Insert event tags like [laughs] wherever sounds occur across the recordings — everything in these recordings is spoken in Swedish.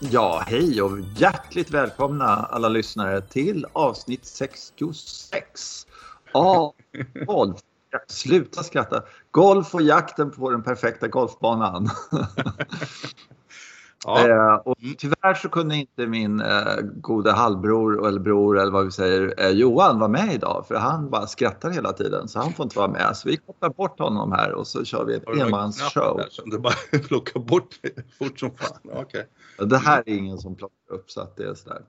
Ja, hej och hjärtligt välkomna alla lyssnare till avsnitt 66 av [laughs] Golf. Sluta skratta. Golf och jakten på den perfekta golfbanan. [laughs] Ja. Eh, och mm. tyvärr så kunde inte min eh, goda halvbror eller bror eller vad vi säger eh, Johan vara med idag för han bara skrattar hela tiden så han får inte vara med. Så vi kopplar bort honom här och så kör vi ett enmansshow. Du bara [laughs] plockar bort fort som fan. Okay. Det här är ingen som plockar upp så att det är sådär.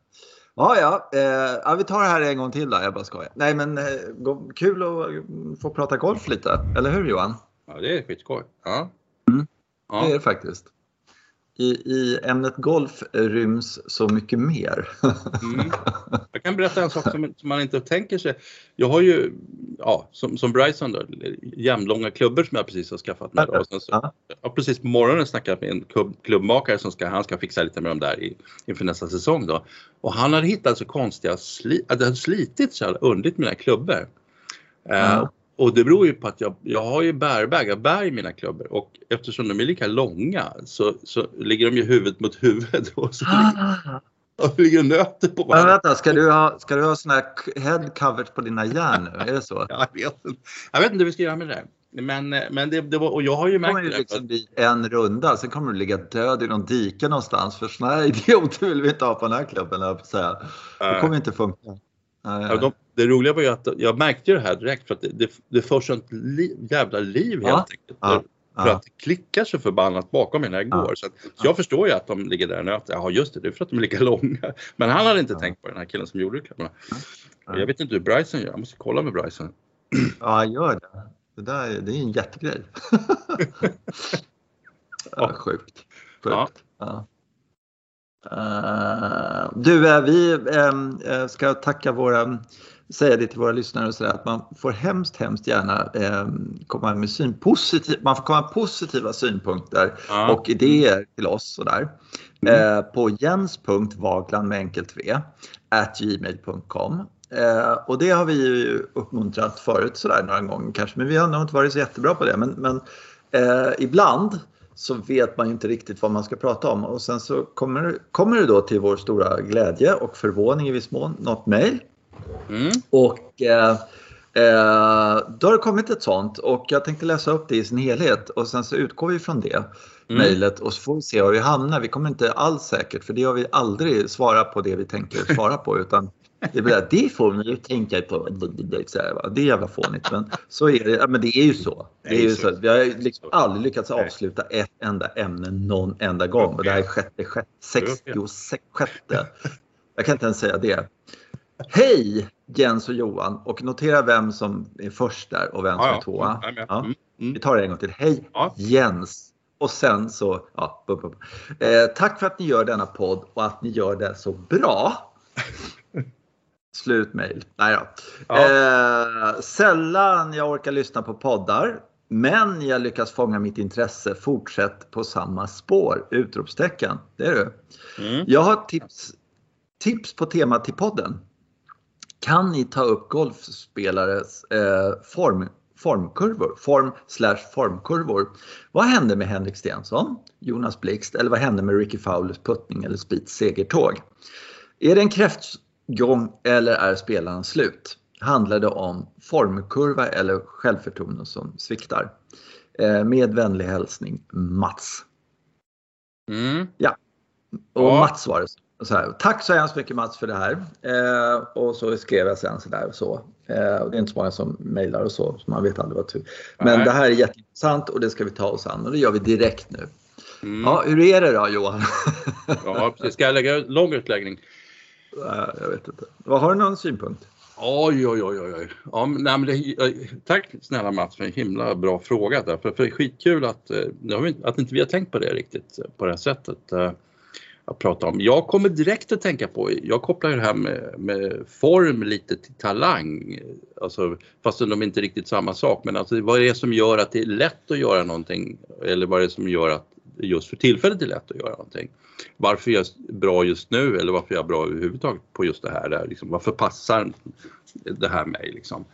Ja, ja, eh, ja, vi tar det här en gång till då. Jag bara skojar. Nej, men eh, kul att få prata golf lite. Eller hur Johan? Ja, det är skitskoj. Ja. Mm. ja. Det är det faktiskt i, i ämnet golf ryms så mycket mer. mm. [laughs] Jag kan berätta en sak som, som, man inte tänker sig. Jag har ju, ja, som, som Bryson då, jämnlånga klubbor som jag precis har skaffat mig. Och sen så, ja. Jag har precis på morgonen snackat med en klubb, klubbmakare som ska, han ska fixa lite med dem där i, inför nästa säsong då. Och han hade hittat så konstiga, sli, att det hade slitit så här underligt med mina klubbor. Ja. Uh, och det beror ju på att jag, jag har ju bärbag, jag bär i mina klubbor och eftersom de är lika långa så, så ligger de ju huvudet mot huvud [laughs] och så ligger, och ligger nöter på varandra. vänta, ska du ha, ska du ha såna här head covers på dina järn nu? Är det så? jag, vet inte. jag vet inte hur vi ska göra med det. Men, men det, det var, och jag har ju märkt det. kommer liksom bli en runda, sen kommer du ligga död i någon dike någonstans. För såna här idioter [laughs] vill vi inte ha på den här klubben, jag säga. Det kommer inte funka. Ja, de, det roliga var ju att jag märkte det här direkt för att det, det, det får sånt li, jävla liv helt enkelt. Ja. För att det klickar så förbannat bakom mig när jag går. Så, att, så jag förstår ju att de ligger där och nöter. Ja just det, det är för att de är lika långa. Men han hade inte tänkt på den här killen som gjorde reklamerna. Jag vet inte hur Bryson gör, jag måste kolla med Bryson. Ja, gör det. Det, där, det är en jättegrej. [laughs] ja, sjukt. sjukt. Ja. Uh, du, uh, vi uh, ska tacka våra, säga det till våra lyssnare och sådär att man får hemskt, hemskt gärna komma med syn, positiv, man får komma med positiva synpunkter och idéer till oss sådär. Mm. på jens.vaglan med enkelt v at gmail.com och det har vi ju uppmuntrat förut sådär några gånger kanske men vi har nog inte varit så jättebra på det men, men ibland så vet man ju inte riktigt vad man ska prata om och sen så kommer, kommer det då till vår stora glädje och förvåning i viss mån något mejl. Mm. Och eh, eh, då har det kommit ett sånt och jag tänkte läsa upp det i sin helhet och sen så utgår vi från det mm. mejlet och så får vi se var vi hamnar. Vi kommer inte alls säkert för det har vi aldrig svarat på det vi tänker svara på utan det, är det får man ju tänka på. Det är jävla fånigt men så är det. Men det är ju så. Det är ju så. Vi har liksom aldrig lyckats avsluta ett enda ämne någon enda gång och det här är sjätte, sjätte, 66. Jag kan inte ens säga det. Hej Jens och Johan och notera vem som är först där och vem som är tvåa. Ja. Mm, mm. Vi tar det en gång till. Hej Jens. Och sen så, ja, bup, bup. Eh, tack för att ni gör denna podd och att ni gör det så bra. [laughs] Slutmail. Nej. Ja. Eh, sällan jag orkar lyssna på poddar. Men jag lyckas fånga mitt intresse. Fortsätt på samma spår! Utropstecken. Det är du. Mm. Jag har tips, tips på temat till podden. Kan ni ta upp golfspelares eh, form, formkurvor? Form slash formkurvor. Vad hände med Henrik Stensson, Jonas Blixt eller vad hände med Ricky Fowlers puttning eller Speeds segertåg? Är det en kräft, gång eller är spelaren slut? Handlar det om formkurva eller självförtroende som sviktar? Eh, med vänlig hälsning Mats. Mm. Ja, och ja. Mats var det. Så här, Tack så hemskt mycket Mats för det här. Eh, och så skrev jag sen sådär och så. Eh, och det är inte så många som mejlar och så, så man vet aldrig vad tur. Men Nej. det här är jätteintressant och det ska vi ta oss an och det gör vi direkt nu. Mm. Ja, hur är det då Johan? ja, precis. Ska jag lägga lång utläggning? jag vet inte. Vad Har du någon synpunkt? Oj, oj, oj, oj. Ja, men det, tack snälla Mats för en himla bra fråga. Där. För, för det är skitkul att, eh, att inte vi har tänkt på det riktigt på det här sättet eh, att prata om. Jag kommer direkt att tänka på, jag kopplar det här med, med form lite till talang. Alltså, fast de är inte riktigt samma sak. Men alltså, vad är det som gör att det är lätt att göra någonting? Eller vad är det som gör att just för tillfället är lätt att göra någonting? varför är jag bra just nu eller varför är jag bra överhuvudtaget på just det här. Där, liksom, varför passar det här mig? Liksom?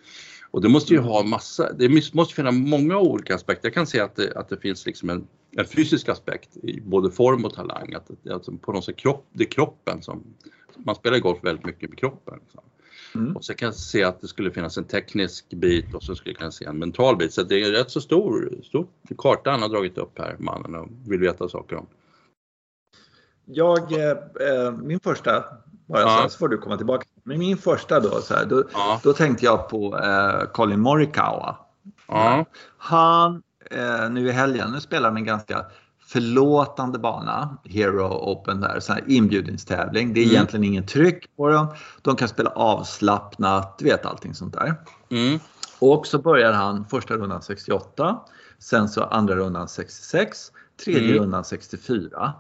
Och det måste ju ha massa, det måste finnas många olika aspekter. Jag kan se att det, att det finns liksom en, en fysisk aspekt i både form och talang. Att, alltså på något sätt kropp, det är kroppen som, man spelar golf väldigt mycket med kroppen. Liksom. Mm. Och så kan jag se att det skulle finnas en teknisk bit och så skulle jag kunna se en mental bit. Så det är en rätt så stor, stor karta han har dragit upp här, mannen, och vill veta saker om. Jag, eh, eh min första, bara ja. så, så får du komma tillbaka. Men min första då, så här, då, ja. då tänkte jag på eh, Colin Morikawa. Ja. Han, eh, nu i helgen, nu spelar han en ganska förlåtande bana, Hero Open där, så här inbjudningstävling. Det är mm. egentligen ingen tryck på dem. De kan spela avslappnat, du vet allting sånt där. Mm. Och så börjar han första rundan 68, sen så andra rundan 66, tredje mm. rundan 64.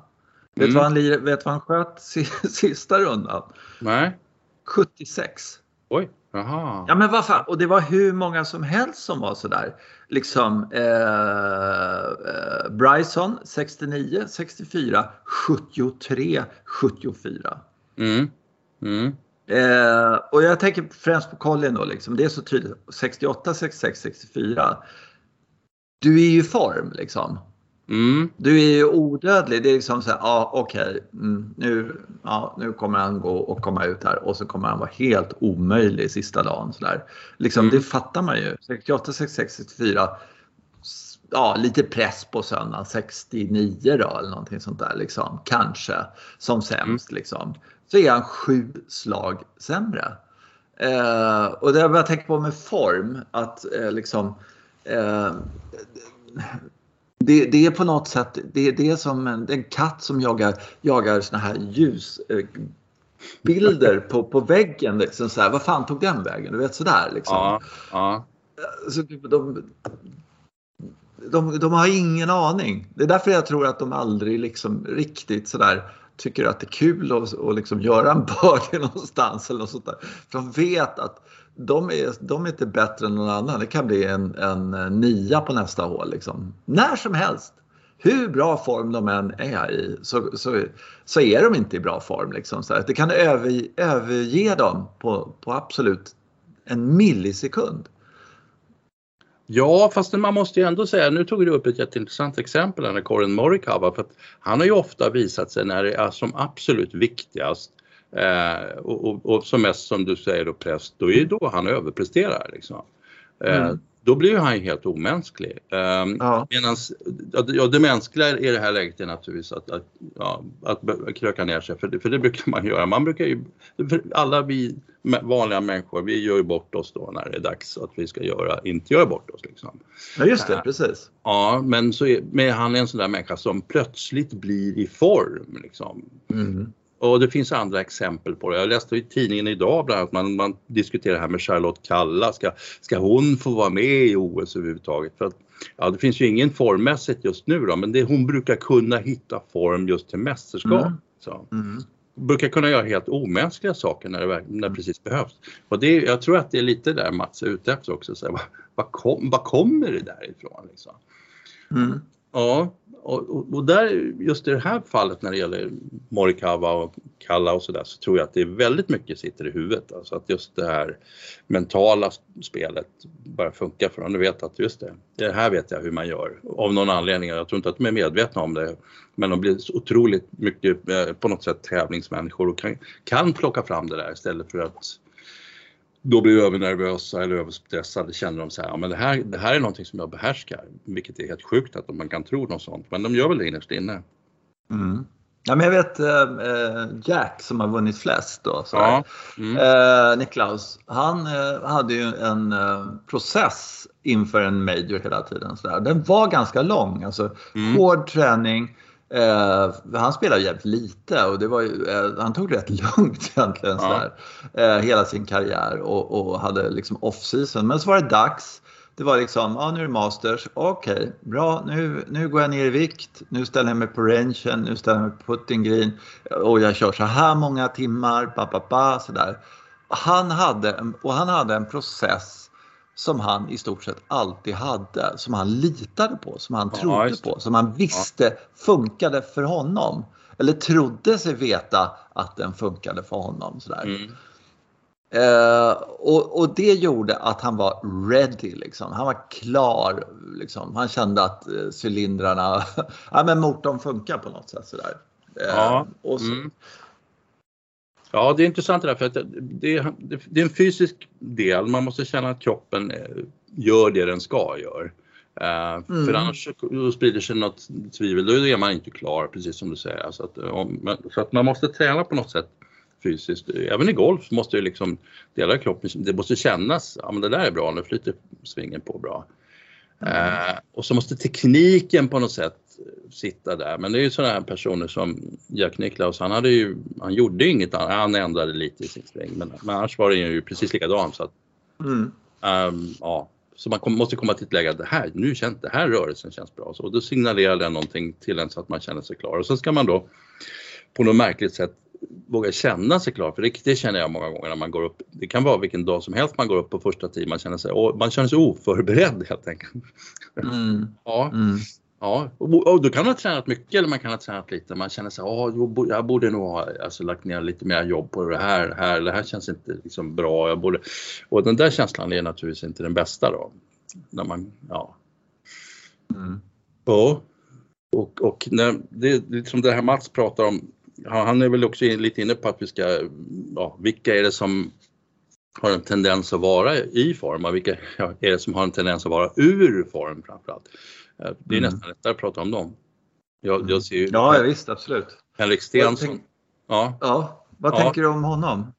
Vet du mm. vad, han, vad han sköt [laughs] sista rundan? Nej. 76. Oj, jaha. Ja men vad fan, och det var hur många som helst som var sådär. Liksom eh, eh, Bryson 69, 64, 73, 74. Mm. Mm. Eh, och jag tänker främst på Colin då liksom. Det är så tydligt. 68, 66, 64. Du är ju i form liksom. Mm. Du är ju odödlig. Det är liksom så här, ja okej, okay, mm, nu, ja, nu kommer han gå och komma ut här och så kommer han vara helt omöjlig sista dagen. Så där. Liksom, mm. Det fattar man ju. 68, 66, 64. Ja, lite press på söndagen, 69 då eller någonting sånt där liksom. Kanske som sämst mm. liksom. Så är han sju slag sämre. Eh, och det jag bara tänker på med form, att eh, liksom eh, det, det, är på något sätt, det, det är som en, en, katt som jagar, jagar såna här ljusbilder eh, på, på väggen. Liksom så här, vad fan tog den vägen? Du vet sådär liksom. Ja, ja. Så de, de, de, har ingen aning. Det är därför jag tror att de aldrig liksom riktigt sådär tycker att det är kul att, att liksom göra en birdie [laughs] någonstans eller något sånt där. För de vet att de är, de är inte bättre än någon annan. Det kan bli en, en eh, nia på nästa hål. Liksom. När som helst. Hur bra form de än är i så, så, så är de inte i bra form. Liksom. Så det kan över, överge dem på, på absolut en millisekund. Ja, fast man måste ju ändå säga, nu tog du upp ett jätteintressant exempel här med Corin Morikawa, för att han har ju ofta visat sig när det är som absolut viktigast Eh, och, och, och, som mest som du säger då präst, då är det då han överpresterar. Liksom. Eh, mm. Då blir han ju helt omänsklig. Eh, ja. Medans, ja, det mänskliga i det här läget är naturligtvis att, att, ja, att kröka ner sig, för det, för det brukar man göra. Man brukar ju, alla vi vanliga människor, vi gör ju bort oss då när det är dags att vi ska göra, inte göra bort oss. Liksom. Ja just det, precis. Ja, men så är, men han är en sån där människa som plötsligt blir i form. Liksom. Mm. Och det finns andra exempel på det. Jag läste i tidningen idag bland annat man, man diskuterar det här med Charlotte Kalla. Ska, ska hon få vara med i OS överhuvudtaget? För att, ja, det finns ju ingen formmässigt just nu då, men det, hon brukar kunna hitta form just till mästerskap. Mm. Så. Mm. Brukar kunna göra helt omänskliga saker när det, när det precis behövs. Och det, jag tror att det är lite där Mats är ute efter också. Så här, vad, vad, kom, vad kommer det därifrån? Liksom? Mm. Ja, och, och, där, just i det här fallet när det gäller Morikawa och Kalla och sådär så tror jag att det är väldigt mycket sitter i huvudet. Alltså att just det här mentala spelet bara funkar för dem. Du vet att just det, det här vet jag hur man gör av någon anledning. Jag tror inte att de är medvetna om det. Men de blir så otroligt mycket eh, på något sätt tävlingsmänniskor och kan, kan plocka fram det där istället för att då blir övernervösa eller överstressade, känner de så här, ja, men det här, det här är någonting som jag behärskar, vilket är helt sjukt att man kan tro något sånt, men de gör väl det innerst inne. Mm. Ja, men jag vet eh, Jack som har vunnit flest då, så ja. mm. eh, Niklaus, han eh, hade ju en eh, process inför en major hela tiden. Så där. Den var ganska lång, alltså mm. hård träning, Eh, han spelade jävligt lite och det var ju, eh, han tog det rätt [laughs] lugnt egentligen ja. eh, hela sin karriär och, och hade liksom off-season. Men så var det dags. Det var liksom, ja nu är det Masters, okej, okay, bra, nu, nu går jag ner i vikt, nu ställer jag mig på rangen, nu ställer jag mig på putting green och jag kör så här många timmar, ba, ba, ba, sådär. Han hade, och han hade en process som han i stort sett alltid hade, som han litade på, som han trodde ja, på, som han visste ja. funkade för honom. Eller trodde sig veta att den funkade för honom. Sådär. Mm. Eh, och, och, det gjorde att han var ready. Liksom. Han var klar. Liksom. Han kände att eh, cylindrarna, [laughs] ja men motorn funkar på något sätt. Sådär. Eh, ja. Och så, mm. Ja, det är intressant det där för att det, är, det är en fysisk del. Man måste känna att kroppen eh, gör det den ska göra. Uh, mm. För annars sprider sig något tvivel, då är man inte klar precis som du säger. Så att, om, så att man måste träna på något sätt fysiskt. Även i golf måste ju liksom delar av kroppen, det måste kännas, ja men det där är bra, nu flyter svingen på bra. Mm. Uh, och så måste tekniken på något sätt sitta där. Men det är ju sådana här personer som Jack Nicklaus, han, hade ju, han gjorde inget annat, han ändrade lite i sin sväng men, men annars var det ju precis likadant. Så att, mm. um, ja, så man kom, måste komma till ett läge att det här, nu känns det här rörelsen känns bra. Så, och då signalerar den någonting till en så att man känner sig klar. Och så ska man då på något märkligt sätt våga känna sig klar. För det, det, känner jag många gånger när man går upp. Det kan vara vilken dag som helst man går upp på första tid. Man känner sig, man känner sig oförberedd helt enkelt. Mm. [laughs] ja. Mm. Ja, och, då kan man ha tränat mycket eller man kan ha tränat lite. Man känner sig, oh, jag borde nog ha alltså, lagt ner lite mer jobb på det här. här. Det här känns inte liksom bra. Jag borde... Och den där känslan är naturligtvis inte den bästa då. När man, ja. Mm. Ja. Och, och när, det, liksom det här Mats pratar om, han är väl också lite inne på att vi ska, ja, vilka är det som har en tendens att vara i form och vilka är det som har en tendens att vara ur form framförallt. Eh, det är mm. nästan lättare att prata om dem. Jag, jag mm. ser ju ja, ja, visst, absolut. Henrik Stensson. Ja. ja. Vad ja. tänker du om honom?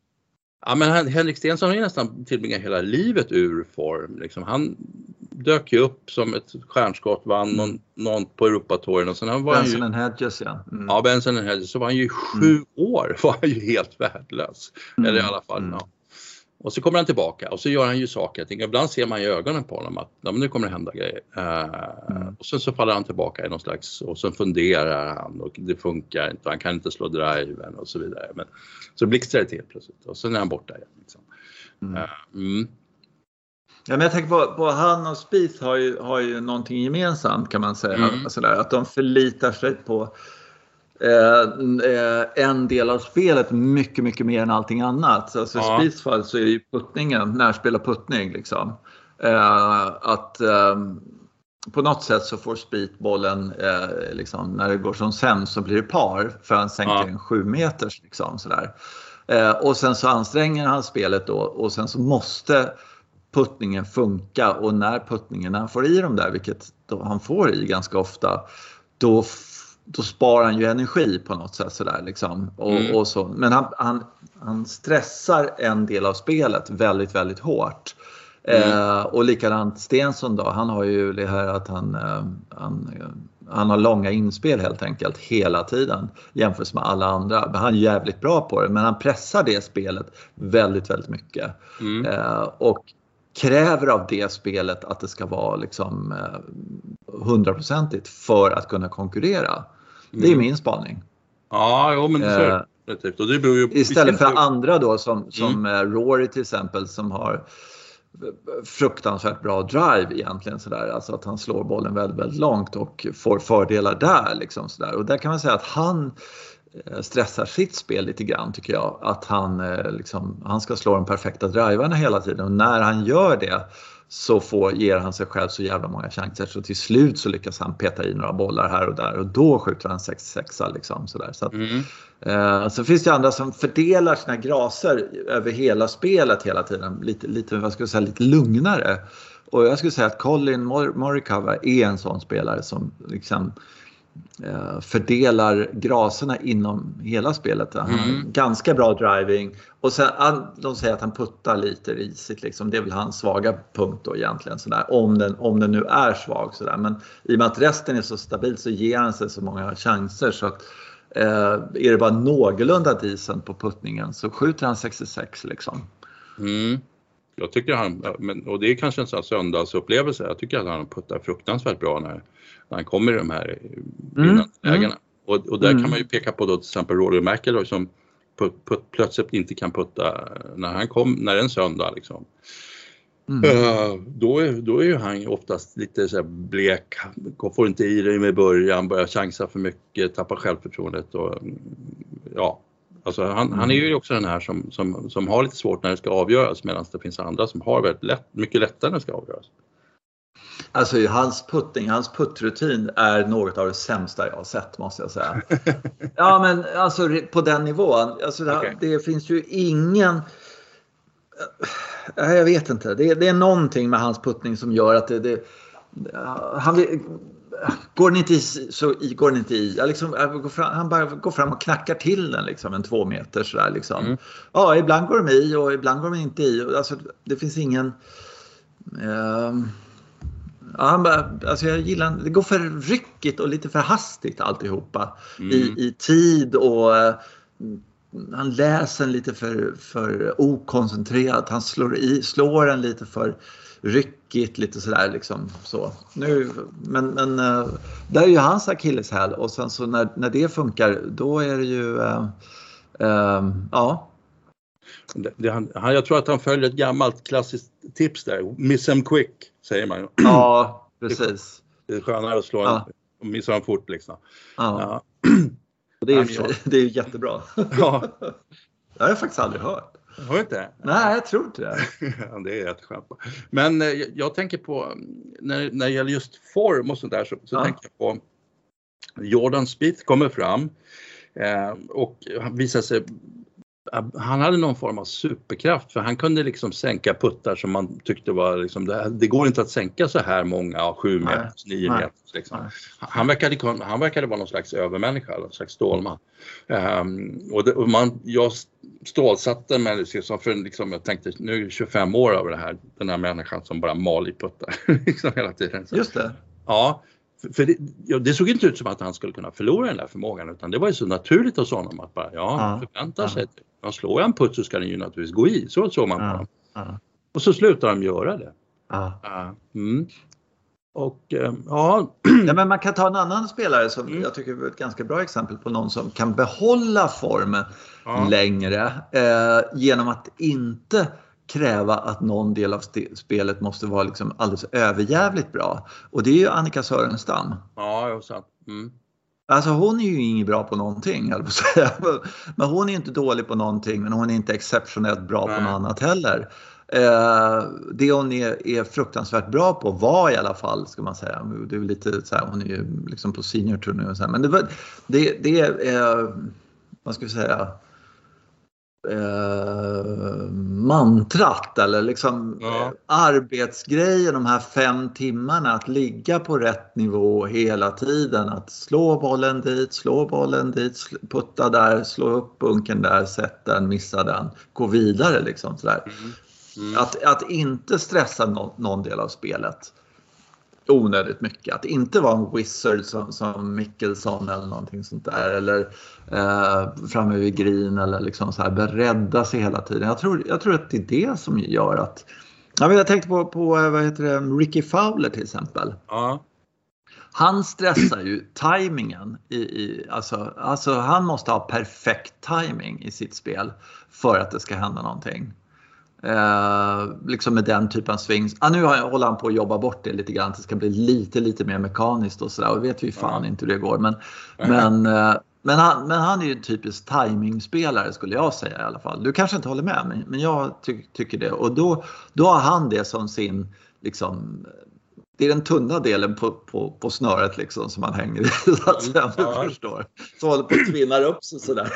Ja, men Henrik Stensson har ju nästan tillbringat hela livet ur form. Liksom. Han dök ju upp som ett stjärnskott, vann mm. någon, någon på Europatouren och sen han var Benson and Hedges ja. Mm. Ja, Benson Hedges. Så var han ju sju mm. år [laughs] var han ju helt värdelös. Eller i mm. alla fall, ja. Och så kommer han tillbaka och så gör han ju saker. Jag ibland ser man i ögonen på honom att ja, nu kommer det hända grejer. Uh, mm. Och sen så faller han tillbaka i någon slags och så funderar han och det funkar inte. Han kan inte slå driven och så vidare. Men, så blixtrar det till plötsligt och sen är han borta igen. Liksom. Mm. Uh, mm. Ja, men jag tänker på, på han och Spieth har ju, har ju någonting gemensamt kan man säga. Mm. Sådär, att de förlitar sig på Eh, eh, en del av spelet mycket, mycket mer än allting annat. Alltså, ja. I Speeds fall så är det ju puttningen, närspel och puttning. Liksom. Eh, att på något sätt så får Speed bollen, liksom, när det går som sämst så blir det par för han sänker ja. en 7 meters. Liksom, sådär. och sen så anstränger han spelet då och sen så måste puttningen funka och när puttningen, när han får i dem där, vilket han får i ganska ofta, då då sparar han ju energi på något sätt sådär liksom. Och, mm. och så. Men han, han, han stressar en del av spelet väldigt, väldigt hårt. Mm. Eh, och likadant Stensson då, han har ju det här att han, eh, han, han har långa inspel helt enkelt hela tiden jämfört med alla andra. Men han är jävligt bra på det men han pressar det spelet väldigt, väldigt mycket. Mm. Eh, och kräver av det spelet att det ska vara liksom eh, hundraprocentigt för att kunna konkurrera. Det är mm. min spaning. Ja, jo, men det är eh, och det beror ju Istället för andra då som, som mm. Rory till exempel som har fruktansvärt bra drive egentligen sådär. Alltså att han slår bollen väldigt, väldigt långt och får fördelar där liksom sådär. Och där kan man säga att han eh, stressar sitt spel lite grann tycker jag. Att han, eh, liksom, han ska slå de perfekta drivarna hela tiden och när han gör det så får, ger han sig själv så jävla många chanser så till slut så lyckas han peta i några bollar här och där och då skjuter han 66 liksom sådär. Så, att, mm. eh, så finns det andra som fördelar sina graser över hela spelet hela tiden lite, lite, vad ska jag säga, lite lugnare. Och jag skulle säga att Colin Morikawa är en sån spelare som liksom fördelar graserna inom hela spelet. Han mm. ganska bra driving och sen, de säger att han puttar lite risigt. Liksom. Det är väl hans svaga punkt då egentligen. Sådär. Om, den, om den nu är svag. Sådär. Men i och med att resten är så stabil så ger han sig så många chanser. Så att, eh, är det bara någorlunda decent på puttningen så skjuter han 66 liksom. Mm. Jag tycker han, och det är kanske en sån söndagsupplevelse, jag tycker att han puttar fruktansvärt bra när när han kommer i de här vinnande mm. lägena. Mm. Och, och, där mm. kan man ju peka på då till exempel Rory McIlroy som put, put, plötsligt inte kan putta när han kom, när det är en söndag liksom. Mm. Uh, då, är, då är ju han oftast lite så blek, får inte i det med början, börjar chansa för mycket, tappar självförtroendet och ja. Alltså han, han är ju också den här som, som, som har lite svårt när det ska avgöras medan det finns andra som har väldigt lätt, mycket lättare när det ska avgöras. Alltså hans puttning, hans puttrutin är något av det sämsta jag har sett måste jag säga. [laughs] ja men alltså på den nivån. Alltså, det, okay. det finns ju ingen jag vet inte. Det, det, är någonting med hans puttning som gör att det, det han, går den inte i så går den inte i. Jag liksom, jag går fram, han bara går fram och knackar till den liksom en två meter sådär liksom. Mm. Ja, ibland går de i och ibland går de inte i. Alltså, det finns ingen... Uh, ja, han bara, alltså jag gillar det går för ryckigt och lite för hastigt alltihopa. Mm. I, I tid och uh, han läser lite för, för okoncentrerat. Han slår, i, slår den lite för ryckigt, lite sådär liksom. Så. Nu, men men uh, det är ju hans akilleshäl och sen så när, när det funkar då är det ju, uh, uh, ja. Det, det, han, jag tror att han följer ett gammalt klassiskt tips där, miss them quick säger man. Ja, [clears throat] precis. Det är skönare att slå ja. en, missa dem fort liksom. Ja. ja. [clears throat] det, är, ja, [laughs] det är jättebra. Ja. [laughs] det har jag faktiskt aldrig hört. Har du inte? Nej, jag tror inte det. [laughs] det är jätteskönt. Men eh, jag tänker på, när, när det gäller just form och sånt där så, så ja. tänker jag på Jordan Spieth kommer fram eh, och visar sig han hade någon form av superkraft för han kunde liksom sänka puttar som man tyckte var liksom, det, det går inte att sänka så här många, sju meters, nio meters. Liksom. Han, verkade, han verkade vara någon slags övermänniska, någon slags stålman. Um, och, det, och man, jag stålsatte mig liksom för liksom, jag tänkte nu är det 25 år över det här, den här människan som bara mal i puttar [laughs] liksom hela tiden. Så, Just det. Ja, för det, ja, det, såg inte ut som att han skulle kunna förlora den där förmågan utan det var ju så naturligt hos honom att bara, ja, han förväntar ja. sig, ja, slår jag en putt så ska den ju naturligtvis gå i, så såg man på honom. Och så slutar de göra det. Mm. Och eh, ja. [clears throat] ja. men man kan ta en annan spelare som mm. jag tycker är ett ganska bra exempel på någon som kan behålla formen ja. längre eh, genom att inte kräva att någon del av spelet måste vara liksom alldeles överjävligt bra. Och det är ju Annika Sörenstam. Ja, jag sant. Mm. Alltså hon är ju inget bra på någonting, jag på säga. [laughs] Men hon är inte dålig på någonting, men hon är inte exceptionellt bra Nej. på något annat heller. Eh, det hon är, är, fruktansvärt bra på var i alla fall, ska man säga, det är lite så här, hon är ju liksom på senior och så här, men det, det, det är, eh, vad ska vi säga, eh, mantrat eller liksom ja. arbetsgrejen de här fem timmarna att ligga på rätt nivå hela tiden. Att slå bollen dit, slå bollen dit, putta där, slå upp bunken där, sätta den, missa den, gå vidare liksom sådär. Mm. Mm. Att, att inte stressa någon, någon del av spelet onödigt mycket. Att inte vara en wizard som, som Mickelson eller någonting sånt där. Eller eh, framme vid green eller liksom så här beredda sig hela tiden. Jag tror, jag tror att det är det som gör att... Ja, men jag tänkte på, på vad heter det, Ricky Fowler till exempel. Ja. Han stressar ju tajmingen. I, i, alltså, alltså han måste ha perfekt timing i sitt spel för att det ska hända någonting. Eh, liksom med den typen av swings. Ah, nu håller han på att jobba bort det lite grann. Det ska bli lite, lite mer mekaniskt och sådär. Och vet vi fan mm. inte hur det går. Men, [laughs] men, eh, men, han, men han är ju en typisk timingspelare skulle jag säga i alla fall. Du kanske inte håller med men, men jag ty tycker det. Och då, då har han det som sin liksom, det är den tunna delen på, på, på snöret liksom som man hänger i. [laughs] Så att säga, om du förstår. Som håller på att tvinna upp sig sådär.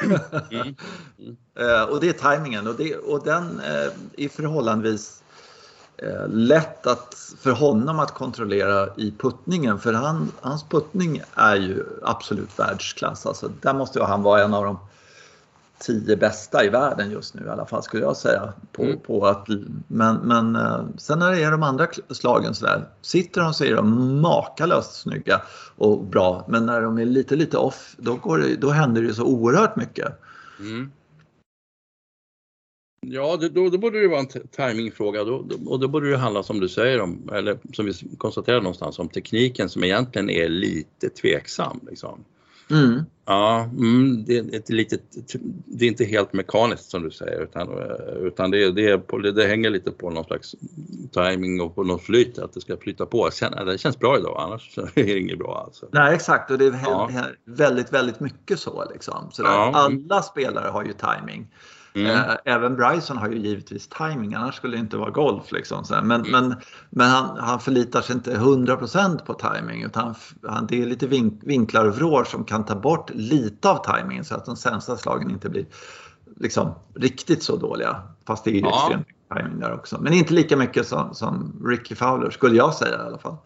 Mm. Mm. uh, och det är tajmingen och, det, och den uh, är förhållandevis uh, lätt att, för honom att kontrollera i puttningen. För han, hans puttning är ju absolut världsklass. Alltså, där måste han vara en av de tio bästa i världen just nu i alla fall skulle jag säga. På, mm. på att, men, men eh, sen när det är de andra slagen sådär, sitter de så är de makalöst snygga och bra. Men när de är lite, lite off, då, går det, då händer det så oerhört mycket. Mm. Ja, då, då borde det vara en timingfråga då, och då borde det handla som du säger om, eller som vi konstaterade någonstans, om tekniken som egentligen är lite tveksam. Liksom. Mm. Ja, mm, det, är ett litet, det är inte helt mekaniskt som du säger utan, utan det, det, är, det hänger lite på någon slags timing och på något flyt, att det ska flyta på. Det känns bra idag, annars [laughs] är det inget bra. Alltså. Nej exakt och det är ja. väldigt, väldigt mycket så. Liksom. ja. Alla spelare har ju timing. Mm. Eh, även Bryson har ju givetvis timing, annars skulle det inte vara golf. Liksom. Men, mm. men, men han, han förlitar sig inte 100% på timing utan han, det är lite vink, vinklar och vrår som kan ta bort lite av timingen så att de sämsta slagen inte blir liksom, riktigt så dåliga. Fast det är ju ja. extremt timing där också. Men inte lika mycket som, som Ricky Fowler skulle jag säga i alla fall.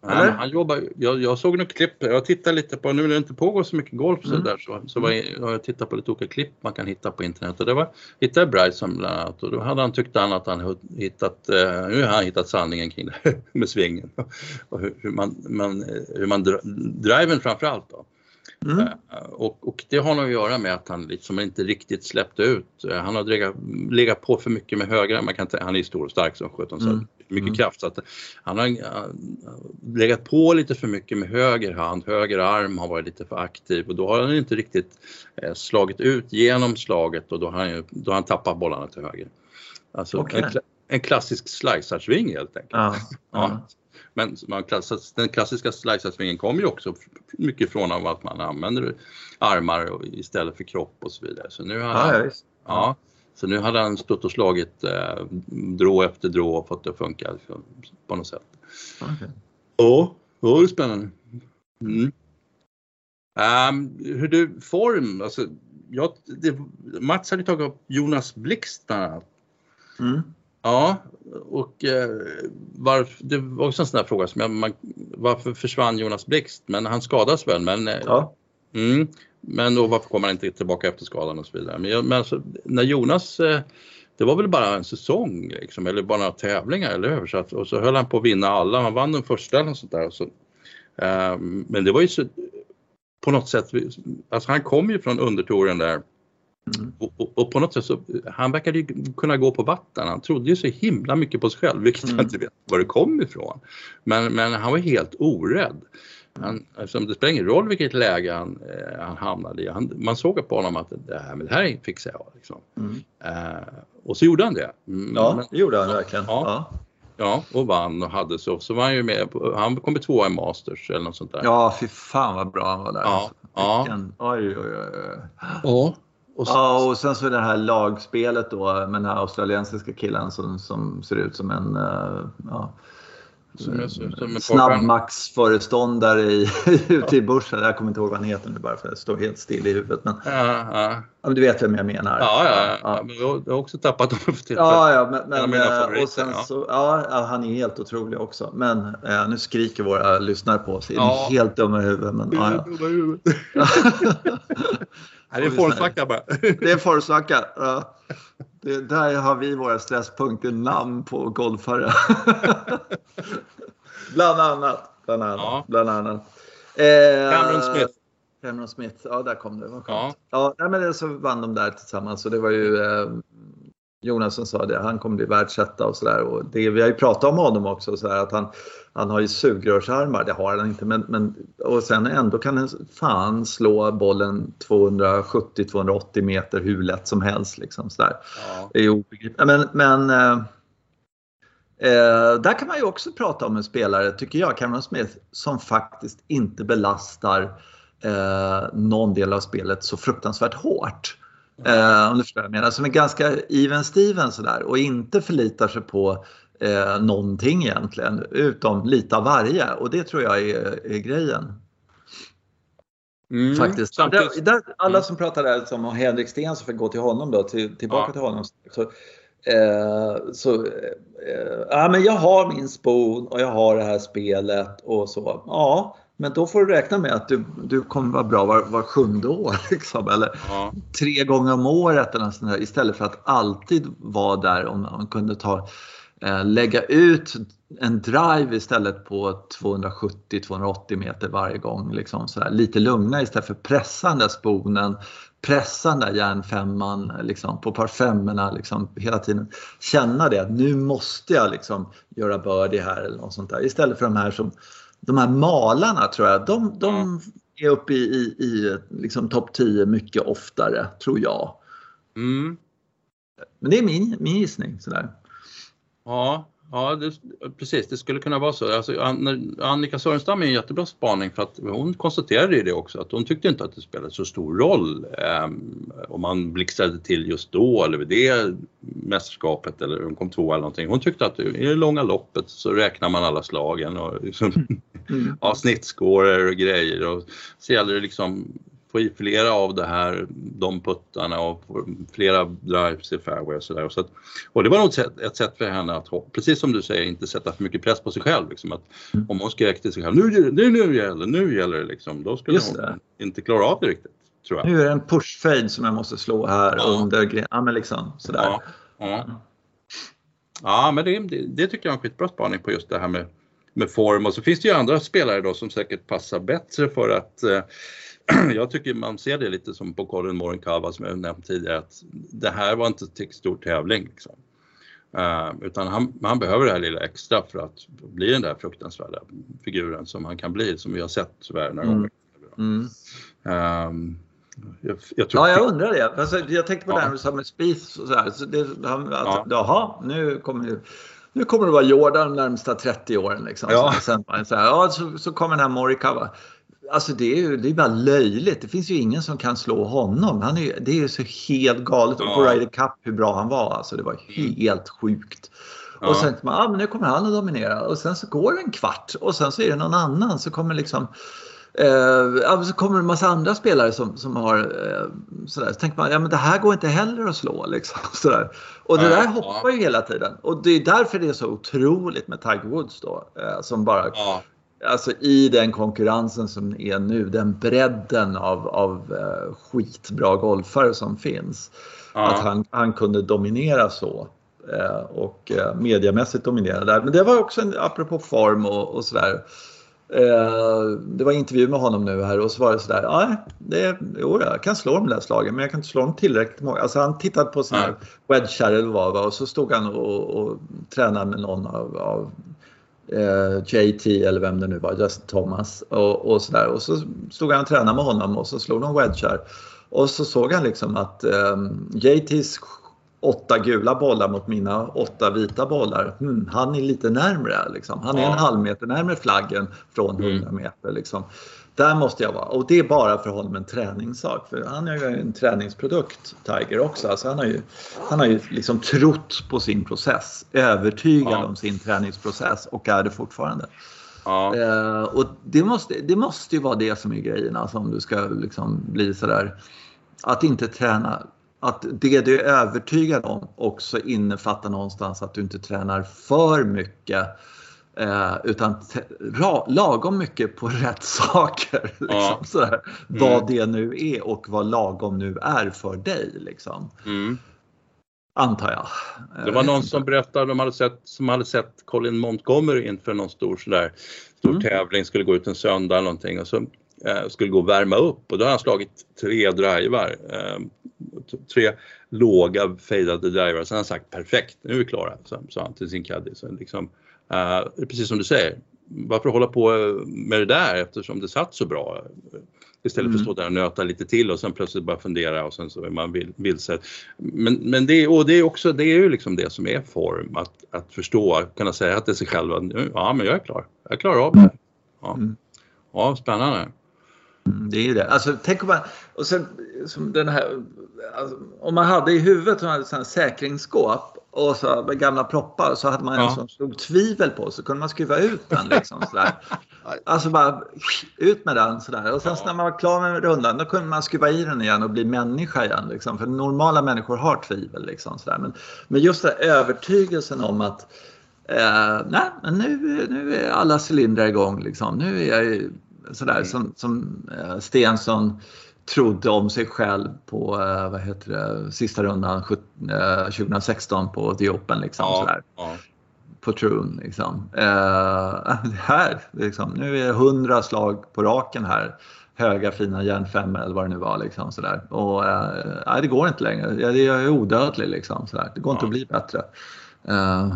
Nej, han jobbar, jag, jag såg något klipp, jag tittar lite på, nu när det inte pågår så mycket golf så, mm. där, så, så var jag, jag tittat på lite olika klipp man kan hitta på internet och det var, hittade Bryson bland annat och då hade han tyckt han att han hittat, eh, nu har han hittat sanningen kring det här [laughs] med svingen [laughs] och hur, hur man, man, hur man driven framförallt då. Mm. Eh, och, och, det har nog att göra med att han liksom inte riktigt släppte ut. Eh, han har legat, legat på för mycket med högra, man kan han är stor och stark som 17 mm. Mycket mm. kraft så att han har legat på lite för mycket med höger hand, höger arm har varit lite för aktiv och då har han inte riktigt eh, slagit ut genom slaget och då har han, då har han tappat bollarna till höger. Alltså okay. en, en klassisk slicersving helt enkelt. Ja, [laughs] ja. Men den klassiska slicersvingen kommer ju också mycket från av att man använder armar istället för kropp och så vidare. Så nu har han, ja, ja, så nu hade han stått och slagit eh, drå efter drå och fått det att funka liksom, på något sätt. Okay. Ja, det var spännande. Mm. Um, hur du, form, alltså, jag, det, Mats hade tagit upp Jonas Blixt bland annat. Mm. Ja, och eh, varför, det var också en sån där fråga som jag, man, varför försvann Jonas Blixt? Men han skadas väl? Men, eh, ja. Mm, men då varför kommer han inte tillbaka efter skadan och så vidare. Men, men alltså, när Jonas, eh, det var väl bara en säsong liksom, eller bara några tävlingar, eller hur? Så att, och så höll han på att vinna alla, han vann den första eller sånt där. Så, eh, men det var ju så, på något sätt, alltså han kom ju från undertouren där Mm. Och, och, och, på något sätt så, han verkade ju kunna gå på vatten. Han trodde ju så himla mycket på sig själv, vilket mm. jag inte vet var det kom ifrån. Men, men han var helt orädd. Han, alltså, det spelar ingen roll vilket läge han, eh, han hamnade i. Han, man såg på honom att det här, men det här fixar jag. Liksom. Mm. Eh, och så gjorde han det. Mm, ja, men, det gjorde han verkligen. Ja, ja. ja, och vann och hade så. Så var han ju med, på, han kom tvåa i Masters eller något sånt där. Ja, fy fan vad bra han var där. Ja, ja. oj, oj, oj. Ja. Och så, ja, och sen så det här lagspelet då med den här australiensiska killen som, som ser ut som en uh, ja, snabbmaxföreståndare i, [laughs] ute i börsen. Jag kommer inte ihåg vad han heter nu bara för att det står helt still i huvudet. Men, ja, ja. du vet vem jag menar. Ja, ja, ja. Men du har också tappat dem för Ja, ja, men, men eh, och sen så, ja, han är helt otrolig också. Men eh, nu skriker våra lyssnare på oss. Ja. Är helt dumma i huvudet. Men, ja, ja. [laughs] [laughs] Nej, det är formsvacka bara. [laughs] det är formsvacka. Ja. Det, där har vi våra stresspunkter, namn på golfare. [laughs] bland annat. Bland annat. Ja. Bland annat. Eh, Cameron Smith. Cameron Smith, ja där kom det. Vad skönt. Ja. Ja, men så vann de där tillsammans och det var ju eh, Jonas som sa det, han kommer bli världsetta och sådär. Vi har ju pratat om honom också, så att han, han har ju sugrörsarmar, det har han inte. Men, men, och sen ändå kan han fan slå bollen 270-280 meter hur lätt som helst. Liksom, så Ja. Det är obegripligt. Men, men eh, eh, där kan man ju också prata om en spelare, tycker jag, Cameron Smith, som faktiskt inte belastar eh, någon del av spelet så fruktansvärt hårt. Eh, om du förstår vad jag menar. Som är ganska even Steven sådär och inte förlitar sig på eh, någonting egentligen utom lite av varje och det tror jag är, är grejen. Mm, Faktiskt. Där, där, alla som pratar där som om Henrik Sten som fick gå till honom då, till, tillbaka ja. till honom. Så, eh, så eh, ja, men jag har min spon och jag har det här spelet och så. Ja, men då får du räkna med att du, du kommer vara bra var, var sjunde år. [laughs] Liksom, eller ja. tre gånger om året eller sånt där, istället för att alltid vara där om man kunde ta, lägga ut en drive istället på 270-280 meter varje gång. Liksom, så här, lite lugna istället för pressa den där sponen, pressa den där järnfemman liksom, på par femmorna liksom, hela tiden. Känna det, nu måste jag liksom, göra birdie här eller något sånt där. Istället för de här som de här malarna tror jag, de, de mm. är uppe i, i, i liksom topp 10 mycket oftare, tror jag. Mm. Men det är min, min gissning. Sådär. Ja, ja det, precis. Det skulle kunna vara så. Alltså, Annika Sörenstam är en jättebra spaning för att hon konstaterade ju det också att hon tyckte inte att det spelade så stor roll eh, om man blixtrade till just då eller vid det mästerskapet eller om kom två eller någonting. Hon tyckte att i det långa loppet så räknar man alla slagen och liksom, mm. [laughs] ja, snittskåror och grejer och så gäller det liksom få i flera av det här, de puttarna och flera drives i fairway och sådär. Så och det var nog ett, ett sätt för henne att, precis som du säger, inte sätta för mycket press på sig själv. Liksom, att mm. Om hon skrek till sig själv, nu, nu, nu gäller nu gäller det, liksom, då skulle hon inte klara av det riktigt. Tror jag. Nu är det en push-fade som jag måste slå här ja. under ja, men liksom sådär. Ja, ja. ja men det, det, det tycker jag är en skitbra spaning på just det här med, med form och så finns det ju andra spelare då som säkert passar bättre för att eh, [clears throat] jag tycker man ser det lite som på Colin Morikawa som jag nämnt tidigare att det här var inte till stor tävling. Liksom. Uh, utan han, han, behöver det här lilla extra för att bli den där fruktansvärda figuren som han kan bli, som vi har sett tyvärr några gånger. Mm. Um, jag, jag ja, jag undrar det. Alltså, jag tänkte på ja. det här med Spieth och så här. Så det, han, att, ja. Jaha, nu kommer, nu kommer det vara Jordan de närmsta 30 åren. Liksom. Ja. Så, sen, så, här, ja, så, så kommer den här Morikawa. Alltså det är ju det är bara löjligt. Det finns ju ingen som kan slå honom. Han är, det är ju så helt galet. Ja. Och på Ryder Cup hur bra han var. Alltså det var helt sjukt. Ja. Och sen man, ah, men nu kommer han att dominera. Och sen så går det en kvart och sen så är det någon annan. Så kommer liksom Eh, så kommer en massa andra spelare som, som har eh, sådär. Så tänker man, ja men det här går inte heller att slå liksom. [laughs] Sådär. Och det där hoppar ju hela tiden. Och det är därför det är så otroligt med Tiger Woods då. Eh, som bara ja alltså i den konkurrensen som är nu, den bredden av, av uh, skitbra golfare som finns. Ja. Att han, han kunde dominera så. Uh, och uh, mediamässigt dominera där. Men det var också, en, apropå form och, och sådär. det var intervju med honom nu här och så var det sådär, ja, det, jo, jag kan slå de där slagen men jag kan inte slå dem tillräckligt många. Alltså han tittade på här ja. wedge eller vad och så stod han och, och tränade med någon av, av eh, JT eller vem det nu var, Justin Thomas och, och sådär. Och så stod han och tränade med honom och så slog de wedgar. Och så såg han liksom att eh, JTs åtta gula bollar mot mina åtta vita bollar. Hmm, han är lite närmre. Liksom. Han är en halv meter närmre flaggen från 100 mm. meter. Liksom. Där måste jag vara. Och det är bara för honom en träningssak. För han är ju en träningsprodukt, Tiger också. Alltså han har ju, han har ju liksom trott på sin process. Övertygad ja. om sin träningsprocess och är det fortfarande. Ja. Eh, och det måste, det måste ju vara det som är grejen. Alltså om du ska liksom bli sådär. Att inte träna. Att det du är övertygad om också innefattar någonstans att du inte tränar för mycket Eh, utan lagom mycket på [laughs] rätt saker. Liksom, ja. Mm. Vad det nu är och vad lagom nu är för dig. Liksom. Mm. Antar jag. Det var någon som berättade de hade sett, som hade sett Colin Montgomery inför någon stor, sådär, stor mm. tävling, skulle gå ut en söndag eller någonting och så eh, skulle gå och värma upp och då har han slagit tre drivar. Eh, tre låga fejdade drivar. Sen har han sagt perfekt, nu är vi klara, sa han till sin caddy. liksom, Uh, precis som du säger, varför hålla på med det där eftersom det satt så bra? Istället mm. för att stå där och nöta lite till och sen plötsligt bara fundera och sen så är man vilse. Men, men det, och det är också, det är ju liksom det som är form, att, att förstå, kunna säga till sig själv att ja men jag är klar, jag klarar av det här. Ja, mm. ja spännande. Mm, det är ju det. Alltså, tänk om man, och sen, som den här, alltså, om man hade i huvudet en säkringsskåp och så med gamla proppar så hade man ja. en som stod tvivel på så kunde man skruva ut den. Liksom, sådär. Alltså bara ut med den sådär. Och sen ja. när man var klar med rundan då kunde man skruva i den igen och bli människa igen. Liksom. För normala människor har tvivel. Liksom, sådär. Men, men just den övertygelsen om att eh, nej, men nu, nu är alla cylindrar igång. Liksom. Nu är jag sådär mm. som, som eh, Stensson trodde om sig själv på eh, vad heter det, sista rundan 2016 på The Open. Liksom, ja, sådär. Ja. På Troon. Liksom. Eh, [laughs] här, liksom, nu är det hundra slag på raken här. Höga fina järnfemmor eller vad det nu var. Liksom, sådär. Och, eh, det går inte längre. Jag, jag är odödlig. Liksom, sådär. Det går ja. inte att bli bättre. Eh,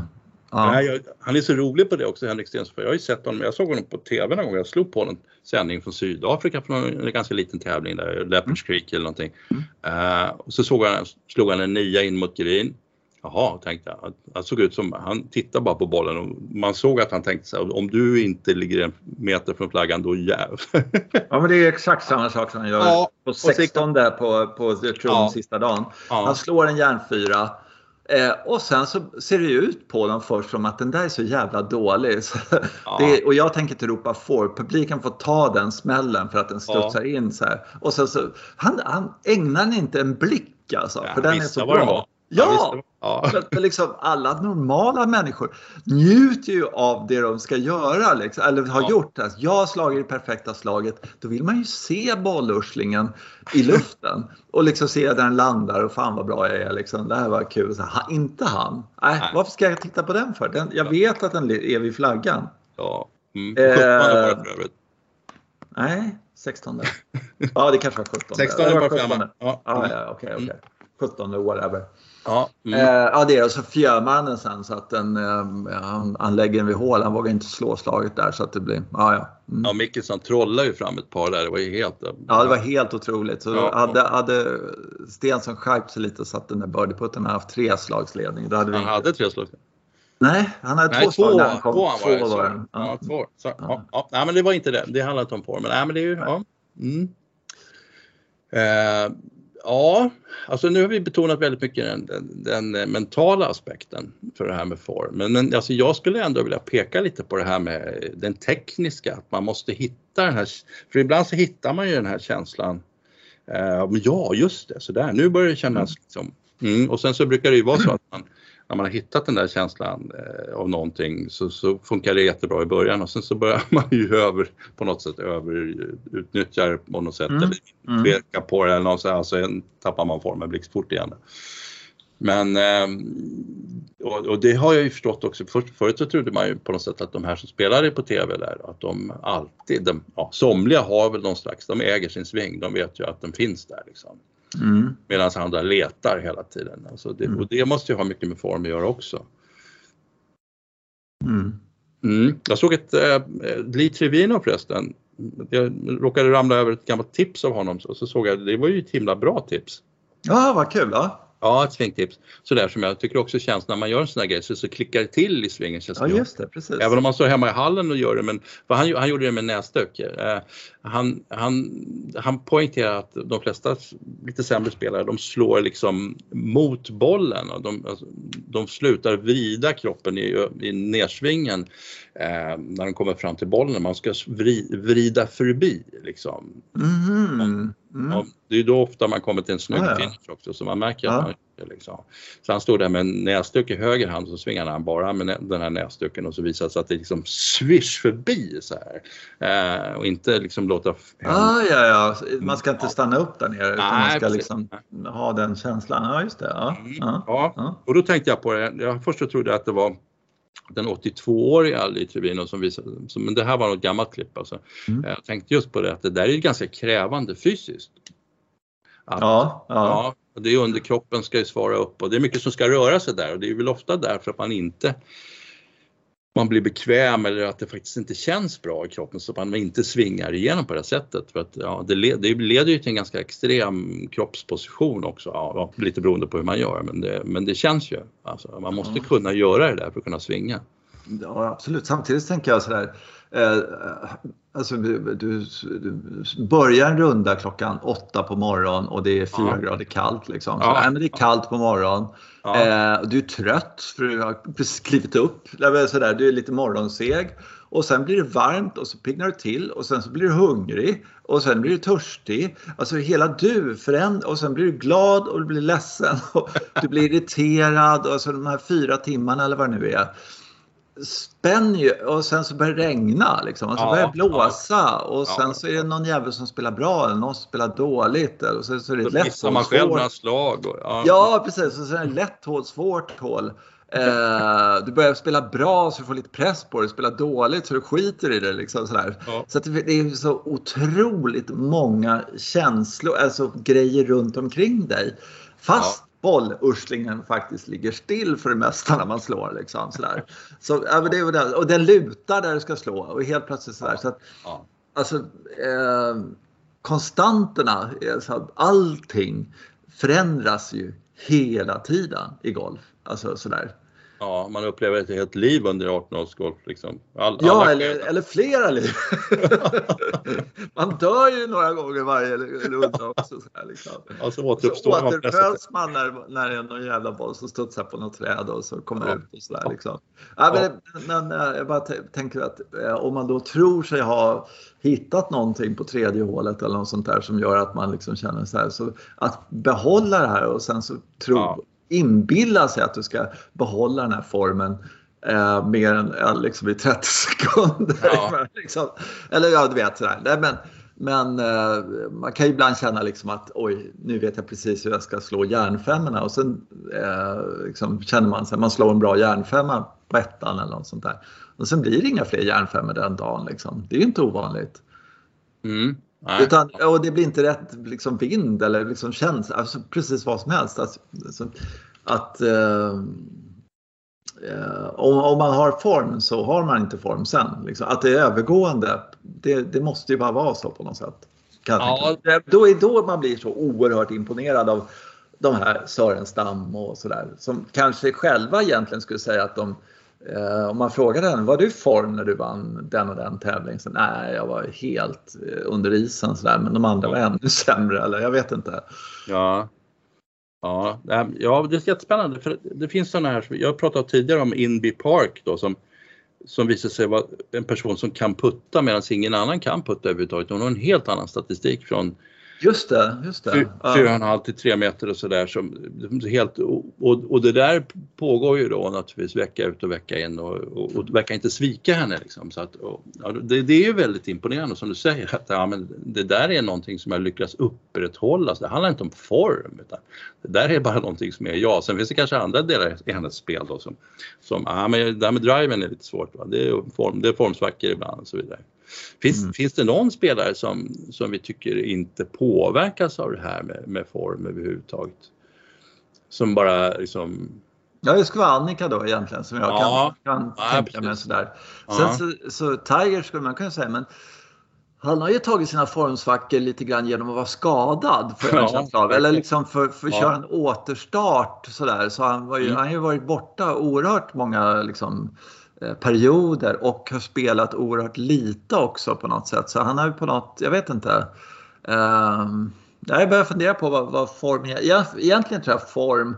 Ja. Nej, jag, han är så rolig på det också, Henrik Stenström. Jag har ju sett honom, jag såg honom på TV någon gång. Jag slog på en sändning från Sydafrika från en ganska liten tävling där, Leopards Creek eller någonting. Mm. Uh, och så såg han, slog han en nia in mot green. Jaha, tänkte jag. Han såg ut som, han tittade bara på bollen och man såg att han tänkte så här, om du inte ligger en meter från flaggan då jäv. [laughs] ja men det är exakt samma sak som han gör ja, på 16 där på, på Tron ja. sista dagen. Ja. Han slår en järnfyra Eh, och sen så ser det ut på dem först som att den där är så jävla dålig. [laughs] Ja. Det, och jag tänker inte ropa for. Publiken får ta den smällen för att den studsar ja. in så här. Och sen så, han, han ägnar inte en blick alltså. Ja, för den är så bra. Ja! ja. [laughs] För, liksom, alla normala människor njuter ju av det de ska göra, liksom, eller har ja. gjort. Alltså, jag har slagit det perfekta slaget. Då vill man ju se bollurslingen i [laughs] luften och liksom se där den landar och fan vad bra jag är. Liksom. Det här var kul. Så, ha, inte han. Äh, Nej. Varför ska jag titta på den för? Den, jag vet att den är vid flaggan. Ja. Mm. 17 eh, var för övrigt. Nej, 16. ja, det kanske var 17. 16 var 17. Ja, ja, ja okej, okej. Okay, okay. 17 whatever. Ja, mm. eh, ja det är och så fjärmannen sen så att den, eh, han, han lägger den vid hål. Han vågar inte slå slaget där så att det blir, ja ja. Mm. Ja Mickelson trollade ju fram ett par där. Det var ju helt... Ja det var helt otroligt. Så ja, hade, hade Stensson skärpt sig lite och satt den där birdieputten hade haft tre slagsledning. Då hade han vi... hade tre slagsledning? Nej, han hade nej, två slag när han kom. Två, två var det. Var det. Ja. Ja, två. Så, ja. Ja, Nej men det var inte det. Det handlade inte om form. Men, nej, men det är ju, ja. Mm. Eh, Ja, alltså nu har vi betonat väldigt mycket den, den, den mentala aspekten för det här med form. Men, men alltså jag skulle ändå vilja peka lite på det här med den tekniska, att man måste hitta den här, för ibland så hittar man ju den här känslan. Eh, ja, just det, så där. nu börjar det kännas liksom, mm, och sen så brukar det ju vara så att man när man har hittat den där känslan eh, av någonting så, så, funkar det jättebra i början och sen så börjar [laughs] man ju över, på något sätt överutnyttja det på något sätt mm. eller mm. tveka på det eller något så tappar man formen blixtfort igen. Men eh, och, och, det har jag ju förstått också. För, förut så trodde man ju på något sätt att de här som spelade på TV där, att de alltid, de, ja, somliga har väl någon slags, de äger sin sving, de vet ju att den finns där liksom. Mm. Medan andra letar hela tiden. Alltså det, mm. Och det måste ju ha mycket med form att göra också. Mm. Mm. Jag såg ett eh, Lee Trevino förresten. Jag råkade ramla över ett gammalt tips av honom och så såg jag, det var ju ett himla bra tips. Ja, vad kul. Ja. Ja, ett svingtips. Sådär som jag tycker också känns när man gör en sån här grej så, så klickar det till i svingen. Känns ja, just det, precis. Även om man står hemma i hallen och gör det. Men, han, han gjorde det med näsduk. Eh, han, han, han poängterar att de flesta lite sämre spelare de slår liksom mot bollen. Och de, alltså, de slutar vrida kroppen i, i nedsvingen eh, när de kommer fram till bollen. Man ska vri, vrida förbi liksom. Mm. Mm. Ja, det är då ofta man kommer till en snygg ja, finish också så man märker ja. att man liksom. Så han stod där med en näsduk i höger hand så svingade han bara med den här näsduken och så visade det sig att det liksom swish förbi så här. Eh, och inte liksom låta... Ah, ja, ja, man ska inte stanna upp där nere utan man ska liksom ha den känslan. Ja, just det. Ja, mm. ja. och då tänkte jag på det. Jag först trodde jag att det var den 82-åriga Ali Trevino som visade, men det här var något gammalt klipp alltså. Mm. Jag tänkte just på det att det där är ganska krävande fysiskt. Att, ja, ja. ja, det är underkroppen ska ju svara upp och det är mycket som ska röra sig där och det är väl ofta därför att man inte man blir bekväm eller att det faktiskt inte känns bra i kroppen så att man inte svingar igenom på det sättet. För att, ja, det, led, det leder ju till en ganska extrem kroppsposition också, ja, lite beroende på hur man gör men det, men det känns ju. Alltså, man måste kunna göra det där för att kunna svinga. Ja absolut, samtidigt tänker jag sådär Eh, alltså, du, du, börjar en runda klockan åtta på morgonen och det är fyra ja. grader kallt. Liksom. Så, ja. det är kallt på morgonen. Ja. Eh, du är trött för du har precis klivit upp. Sådär, du är lite morgonseg. Och sen blir det varmt och så piggnar du till och sen så blir du hungrig och sen blir du törstig. Alltså hela du förändras och sen blir du glad och du blir ledsen [laughs] och du blir irriterad och så de här fyra timmarna eller vad det nu är spänner ju och sen så börjar det regna liksom. Och så ja, börjar det blåsa ja, och sen ja, så är det någon jävel som spelar bra eller någon som spelar dåligt. Och så, så är det lätt missar man själv några slag. Och, ja. ja precis, och så är det lätt hål, svårt hål. Eh, du börjar spela bra så du får lite press på dig, spela dåligt så du skiter i det. Liksom, sådär. Så det, det är så otroligt många känslor, alltså grejer runt omkring dig. Fast bollurslingen faktiskt ligger still för det mesta när man slår. Liksom, sådär. Så, ja, det är det. Och den lutar där du ska slå och helt plötsligt sådär. Så att, Ja. alltså, eh, konstanterna, alltså, att allting förändras ju hela tiden i golf. Alltså sådär. Ja, man upplever ett helt liv under 18-årsgolf. Liksom. All, Ja, eller, eller flera liv. [laughs] man dör ju några gånger varje runda också. Så här, liksom. Alltså Så återuppstår man sätt. återföds man när, när det är någon jävla boll som studsar på något träd och så kommer Ja. ut och sådär. Liksom. Ja, men, men eh, jag bara tänker att eh, om man då tror sig ha hittat någonting på tredje hålet eller något sånt där som gör att man liksom känner så här. Så att behålla det här och sen så tro, Ja. Inbilla sig att du ska behålla den här formen eh, mer än eh, liksom i 30 [laughs] sekunder. Ja. [laughs] liksom. Eller ja, du vet sådär. Nej, men, men eh, man kan ju ibland känna liksom att oj, nu vet jag precis hur jag ska slå järnfemmorna och sen eh, liksom känner man sig man slår en bra järnfemma på ettan eller något sånt där. Och sen blir det inga fler järnfemmor den dagen. Liksom. Det är ju inte ovanligt. Mm. Nej. Utan, och det blir inte rätt liksom, vind eller liksom känsla, alltså, precis vad som helst. Alltså, att eh, eh, om, om man har form så har man inte form sen. Liksom. Att det är övergående, det, det måste ju bara vara så på något sätt. Ja. Det- Då är då man blir så oerhört imponerad av de här Sörenstam och sådär. Som kanske själva egentligen skulle säga att de om man frågar den, var du i form när du vann den och den tävlingen? Så, Nej, jag var helt eh, under isen sådär, men de andra var ännu [laughs] sämre eller jag vet inte. Ja. Ja, ja, det är jättespännande för det finns sådana här, jag har pratat tidigare om Inby Park då som, som visar sig vara en person som kan putta medan ingen annan kan putta överhuvudtaget. Hon har en helt annan statistik från Just det, just det. Ja. Fyra och en halv till tre meter och sådär. Helt, och, och det där pågår ju då naturligtvis vecka ut och vecka in och, och, och verkar inte svika henne. Liksom. Så att, och, ja, det, det är ju väldigt imponerande som du säger att ja, men det där är någonting som jag lyckas upprätthålla. Så det handlar inte om form utan det där är bara någonting som är jag. Sen finns det kanske andra delar i hennes spel då som, som ja, men det där med driven är lite svårt. Va? Det, är form, det är formsvackor ibland och så vidare. Finns, Mm. finns det någon spelare som, som vi tycker inte påverkas av det här med, med form överhuvudtaget? Som bara liksom... Ja, det skulle vara Annika då egentligen som jag Ja. kan, kan Ja, tänka mig sådär. Ja. Sen så, så Tiger skulle man kunna säga, men han har ju tagit sina formsvackor lite grann genom att vara skadad för Ja. av. Eller liksom för, för att Ja. köra en återstart sådär. Så han, var ju, Mm. han har ju varit borta oerhört många liksom, perioder och har spelat oerhört lite också på något sätt. Så han har ju på något, jag vet inte. Um, jag börjar fundera på vad, vad form är. Jag, egentligen tror jag form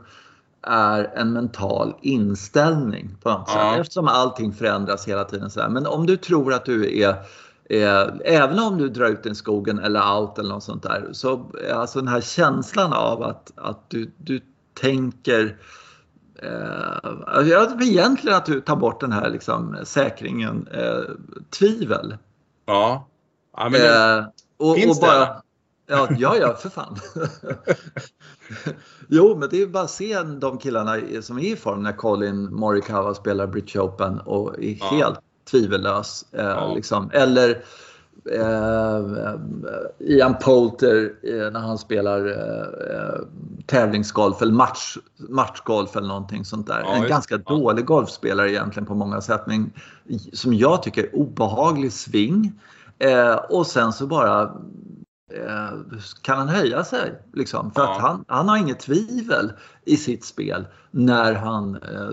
är en mental inställning på något Ja. sätt. Eftersom allting förändras hela tiden. Så. Men om du tror att du är, är, även om du drar ut i skogen eller out eller något sånt där, så alltså den här känslan av att, att du, du tänker Eh, ja, egentligen att du tar bort den här liksom, säkringen eh, tvivel. Ja. ja men Eh, och, finns och bara, det? Ja, ja, ja, för fan. [laughs] jo, men det är bara att se de killarna som är i form när Colin Morikawa spelar British Open och är Ja. helt tvivellös. Eh, Ja. liksom. Eller eh, Ian Poulter eh, när han spelar eh, eh, tävlingsgolf eller match, matchgolf eller någonting sånt där. Ja, en ganska ja. dålig golfspelare egentligen på många sätt men som jag tycker är obehaglig sving. Eh, och sen så bara eh, kan han höja sig. Liksom, för Ja. att han, han har inget tvivel i sitt spel när han eh,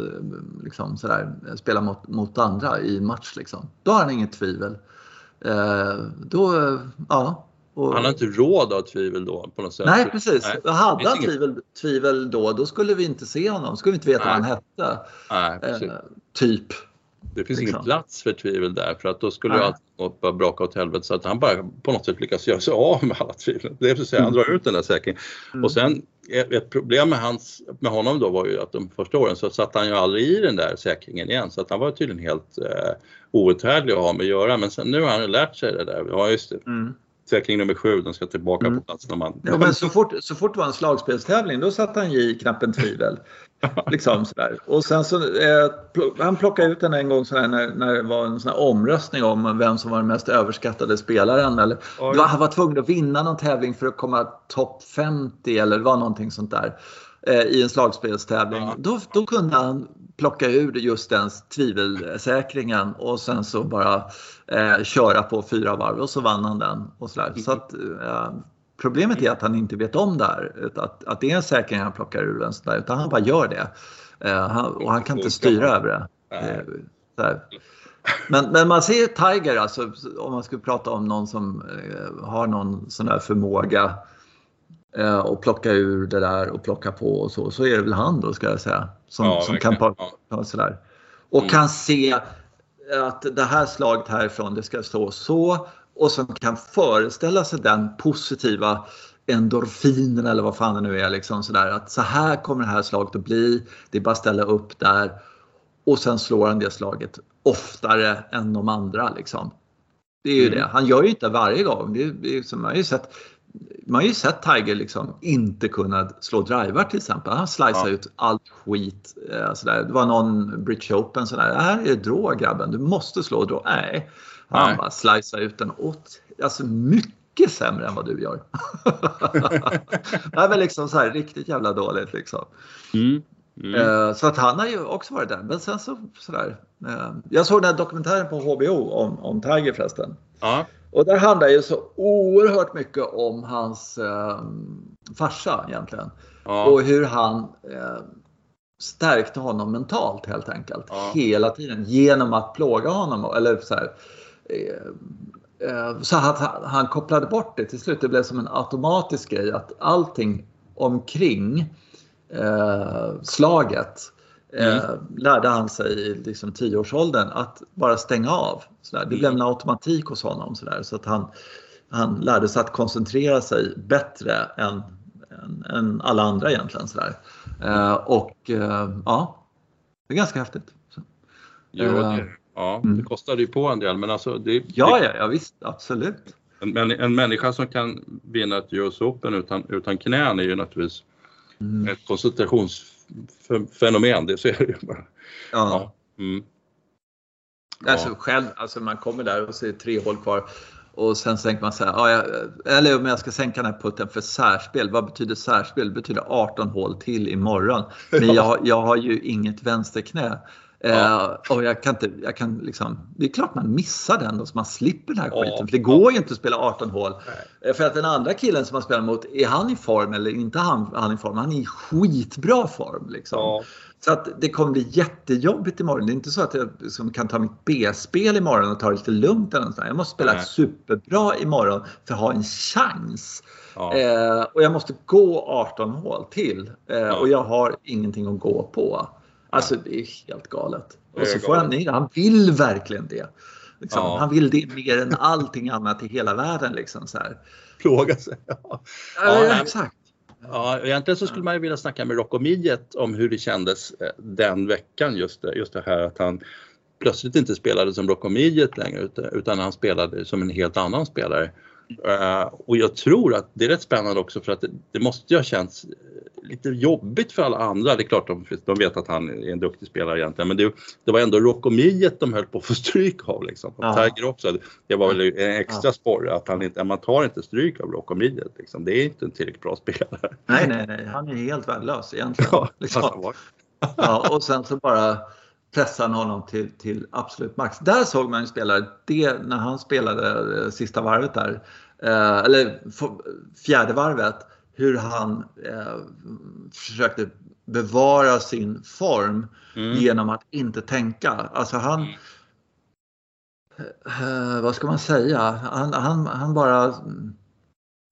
liksom sådär, spelar mot, mot andra i match. Liksom. Då har han inget tvivel. Eh, då, ja. Och, han har inte råd att ha tvivel då på något sätt. Nej precis. Nej, hade han tvivel, tvivel då, då skulle vi inte se honom. skulle vi inte veta vad han Nej. hette. Nej, precis. Eh, typ. Det finns liksom. ingen plats för tvivel där för att då skulle Nej. allt bara braka åt helvete så att han bara på något sätt lyckas göra sig av med alla tvivel. Det är för att säga, han drar ut den där säkringen. Mm. Och sen ett problem med, hans, med honom då var ju att de första åren så satte han ju aldrig i den där säkringen igen så att han var tydligen helt eh, outhärdlig att ha med att göra. Men sen, nu har han lärt sig det där. Ja just det, Mm. säkring nummer sju, den ska tillbaka Mm. på plats när man... Ja, men så, fort, så fort det var en slagspelstävling då satte han i knappen tvivel. [laughs] liksom sådär. Och sen så, eh, han plockade ut den en gång sådär, när, när det var en sån här omröstning om vem som var den mest överskattade spelaren. Eller, då han var tvungen att vinna någon tävling för att komma topp 50 eller det var någonting sånt där. Eh, i en slagspelstävling, ja. då, då kunde han plocka ur just den tvivelsäkringen och sen så bara eh, köra på fyra varv och så vann han den. Och så. Så att, eh, problemet är att han inte vet om det här, att, att det är en säkring han plockar ur den, så där, utan han bara gör det. Eh, han, och han kan inte styra över det. Eh, men, men man ser Tiger, alltså, om man skulle prata om någon som eh, har någon sån där förmåga och plocka ur det där och plocka på och så, så är det väl han då ska jag säga. Som, ja, som kan ja. sådär. Och mm. kan se att det här slaget härifrån, det ska stå så och som kan föreställa sig den positiva endorfinen eller vad fan det nu är. Liksom sådär, att så här kommer det här slaget att bli. Det är bara att ställa upp där och sen slår han det slaget oftare än de andra. Liksom. Det är ju mm. det. Han gör ju inte varje gång. Det är, det är, man, har ju sett, man har ju sett Tiger liksom inte kunna slå drivar till exempel. Han slicear ja. ut allt skit. Sådär. Det var någon British Open sådär. Det här är drå grabben, du måste slå drå. Nej, han Nej. bara slicear ut den åt, alltså mycket sämre än vad du gör. [laughs] det är väl liksom så här riktigt jävla dåligt liksom. Mm. Mm. Eh, så att han har ju också varit där. Men sen så sådär. Eh, jag såg den här dokumentären på HBO om, om Tiger förresten. Ja. Och där handlar ju så oerhört mycket om hans eh, farsa egentligen. Ja. Och hur han eh, stärkte honom mentalt helt enkelt. Ja. Hela tiden genom att plåga honom. Eller så här, eh, eh, så att han, han kopplade bort det till slut. Det blev som en automatisk grej att allting omkring eh, slaget eh, mm. lärde han sig i liksom, tioårsåldern att bara stänga av. Sådär. Det blev en automatik hos honom sådär, så att han, han lärde sig att koncentrera sig bättre än, än, än alla andra egentligen. Sådär. Eh, och eh, ja, det är ganska häftigt. Så. Jo, det, eh, ja, mm. det kostade ju på en del men alltså det, Ja, ja, ja visst, absolut. En, en människa som kan vinna ett US Open utan, utan knän är ju naturligtvis mm. ett koncentrationsfenomen, det ser ju bara. Ja. ja. Mm. Alltså ja. själv, alltså man kommer där och ser tre hål kvar och sen tänker man så här, ja, eller om jag ska sänka den här putten för särspel, vad betyder särspel? Det betyder 18 hål till imorgon. Men jag, jag har ju inget vänsterknä. Ja. Uh, och jag kan inte, jag kan liksom, det är klart man missar den då så man slipper den här ja. skiten. För det går ju inte att spela 18 hål. Nej. Eh, för att den andra killen som man spelar mot, är han i form eller inte han, han i form? Han är i skitbra form. Liksom. Ja. Så att det kommer bli jättejobbigt imorgon. Det är inte så att jag liksom kan ta mitt B-spel imorgon och ta det lite lugnt. Eller något jag måste spela Nej. superbra imorgon för att ha en chans. Ja. Eh, och jag måste gå 18 hål till. Eh, och jag har ingenting att gå på. Alltså det är helt galet. Och så får han ner Han vill verkligen det. Liksom. Ja. Han vill det mer än allting annat i hela världen. Liksom, så här. Plåga sig. Ja, ja, exakt. Ja, egentligen så skulle man ju vilja snacka med Rocco Midget om hur det kändes eh, den veckan just det, just det här att han plötsligt inte spelade som Rocco Midget längre utan han spelade som en helt annan spelare. Uh, och jag tror att det är rätt spännande också för att det, det måste ju ha känts lite jobbigt för alla andra. Det är klart de, de vet att han är en duktig spelare egentligen men det, det var ändå Rockomiet de höll på att få stryk av. Liksom. Ja. Tiger också. Det var väl en extra ja. sporre att han inte, man tar inte stryk av Rockomiet. Liksom. Det är inte en tillräckligt bra spelare. Nej, nej, nej. Han är helt värdelös egentligen. Ja, liksom. ja, och sen så bara pressar han honom till, till absolut max. Där såg man ju spelare, det när han spelade eh, sista varvet där, eh, eller fjärde varvet, hur han eh, försökte bevara sin form mm. genom att inte tänka. Alltså han, mm. eh, vad ska man säga, han, han, han bara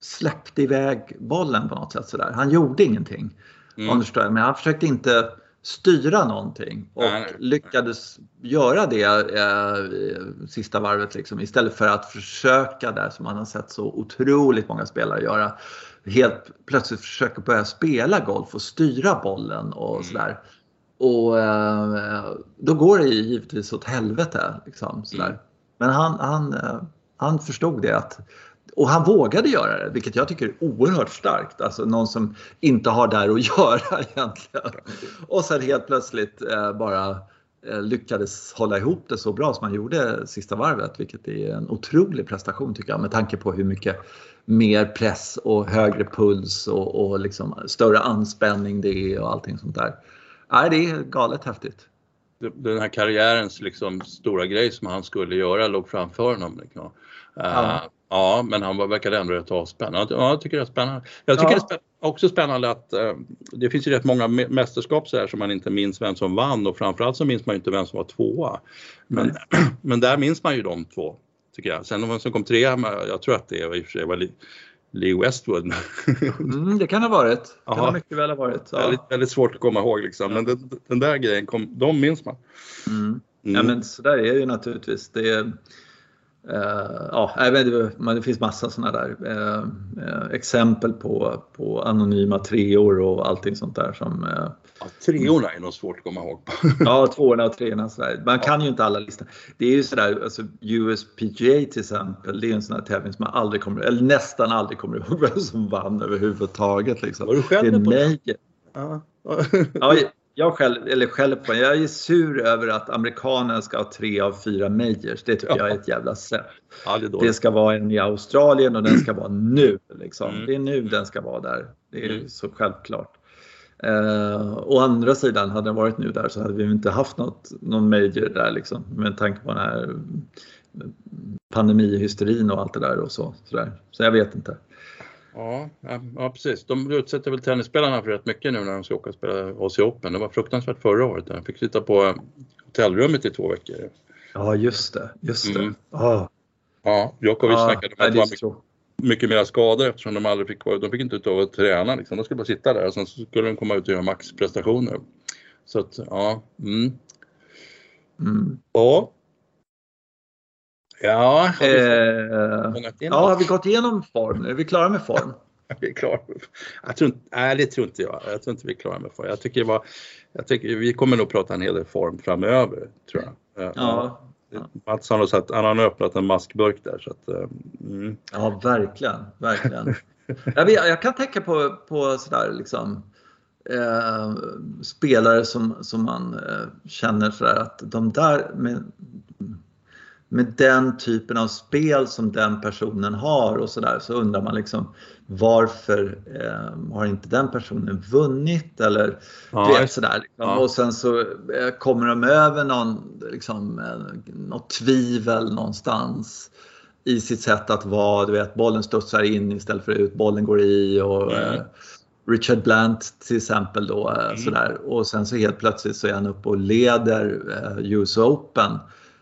släppte iväg bollen på något sätt sådär. Han gjorde ingenting. Mm. Men han försökte inte styra någonting och nej, nej. lyckades göra det eh, sista varvet liksom, istället för att försöka där som man har sett så otroligt många spelare göra helt plötsligt försöker börja spela golf och styra bollen och mm. sådär. Och eh, då går det ju givetvis åt helvete. Liksom, sådär. Mm. Men han, han, eh, han förstod det att och han vågade göra det, vilket jag tycker är oerhört starkt. Alltså någon som inte har där att [laughs] göra egentligen. Och sen helt plötsligt eh, bara eh, lyckades hålla ihop det så bra som han gjorde sista varvet, vilket är en otrolig prestation tycker jag med tanke på hur mycket mer press och högre puls och, och liksom större anspänning det är och allting sånt där. Nej, det är galet häftigt. Den här karriärens liksom stora grej som han skulle göra låg framför honom. Liksom. Ja. Ja, men han verkade ändå rätt avspännande. Ja, jag tycker det är spännande. Jag tycker ja. det är också spännande att uh, det finns ju rätt många mästerskap så här som man inte minns vem som vann och framförallt så minns man inte vem som var tvåa. Men, [clears throat] men där minns man ju de två tycker jag. Sen vem som kom trea, jag tror att det var, i och för sig var Lee Westwood. [laughs] mm, det kan ha varit. Det kan ha mycket väl ha varit. Ja. Väldigt, väldigt svårt att komma ihåg liksom. Men den, den där grejen, kom, de minns man. Mm. Mm. Ja men så där är det ju naturligtvis. Det, Uh, ja, det, det finns massa sådana där uh, uh, exempel på, på anonyma treor och allting sånt där som... ja, treorna är nog svårt att komma ihåg. [laughs] ja, tvåorna och treorna. Sådär. Man kan ju inte alla listor. Det är ju sådär, alltså USPGA till exempel, det är en sån här tävling som man aldrig kommer, eller nästan aldrig kommer ihåg vem som vann överhuvudtaget. Liksom. Var du själv det är på det? Ja. ja, jag själv, eller själv på, jag är sur över att amerikanerna ska ha tre av fyra majors. Det tycker jag är ett jävla sätt. Ja, det, det, ska vara en i Australien och den ska vara [clears throat] nu. Liksom. Mm. Det är nu den ska vara där. Det är mm. så självklart. Uh, å andra sidan, hade den varit nu där så hade vi inte haft något, någon major där liksom. Med tanke på den här pandemihysterin och allt det där och så. Så, där. så jag vet inte. Ja, ja, precis. De utsätter väl tennisspelarna för rätt mycket nu när de ska åka och spela Aussie Open. Det var fruktansvärt förra året. De fick sitta på hotellrummet i två veckor. Ja, just det. Just det. Mm. Oh. Ja, Djokovic ja, snackade om att det var mycket, mycket mer skador eftersom de aldrig fick De fick inte ut att träna liksom. De skulle bara sitta där och sen skulle de komma ut och göra maxprestationer. Så att, ja. Mm. Mm. Ja, Ja, har vi, eh, ja, har vi gått igenom form? Är vi klara med form? [laughs] vi är klara. Jag tror, nej, det tror inte jag. Jag tror inte vi är klara med form. Jag tycker, var, jag tycker vi kommer nog prata en hel del form framöver, tror jag. Eh, ja. Mats har, sagt, han har öppnat en maskburk där. Så att, eh, mm. Ja, verkligen. verkligen. jag, jag kan tänka på, på sådär liksom eh, spelare som, som man eh, känner sådär att de där med, med den typen av spel som den personen har och sådär så undrar man liksom varför eh, har inte den personen vunnit eller ja, vet, sådär. Liksom. Ja. Och sen så eh, kommer de över någon, liksom, eh, något tvivel någonstans i sitt sätt att vara. Du vet, bollen studsar in istället för ut, bollen går i och mm. eh, Richard Blant till exempel då mm. sådär. Och sen så helt plötsligt så är han uppe och leder US Open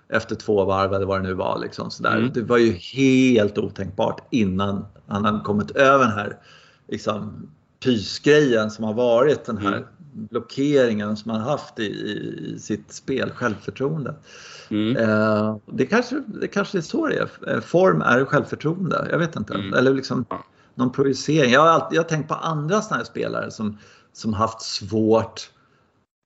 efter två varv eller vad det nu var. Liksom, sådär. Mm. Det var ju helt otänkbart innan han hade kommit över den här liksom, pysgrejen som har varit den här mm. blockeringen som han haft i, i sitt spel, självförtroende. Mm. Eh, det, kanske, det kanske är så det är. Eh, form är självförtroende. Jag vet inte. Mm. Eller liksom någon projicering. Jag har, alltid, jag har tänkt på andra sådana här spelare som, som haft svårt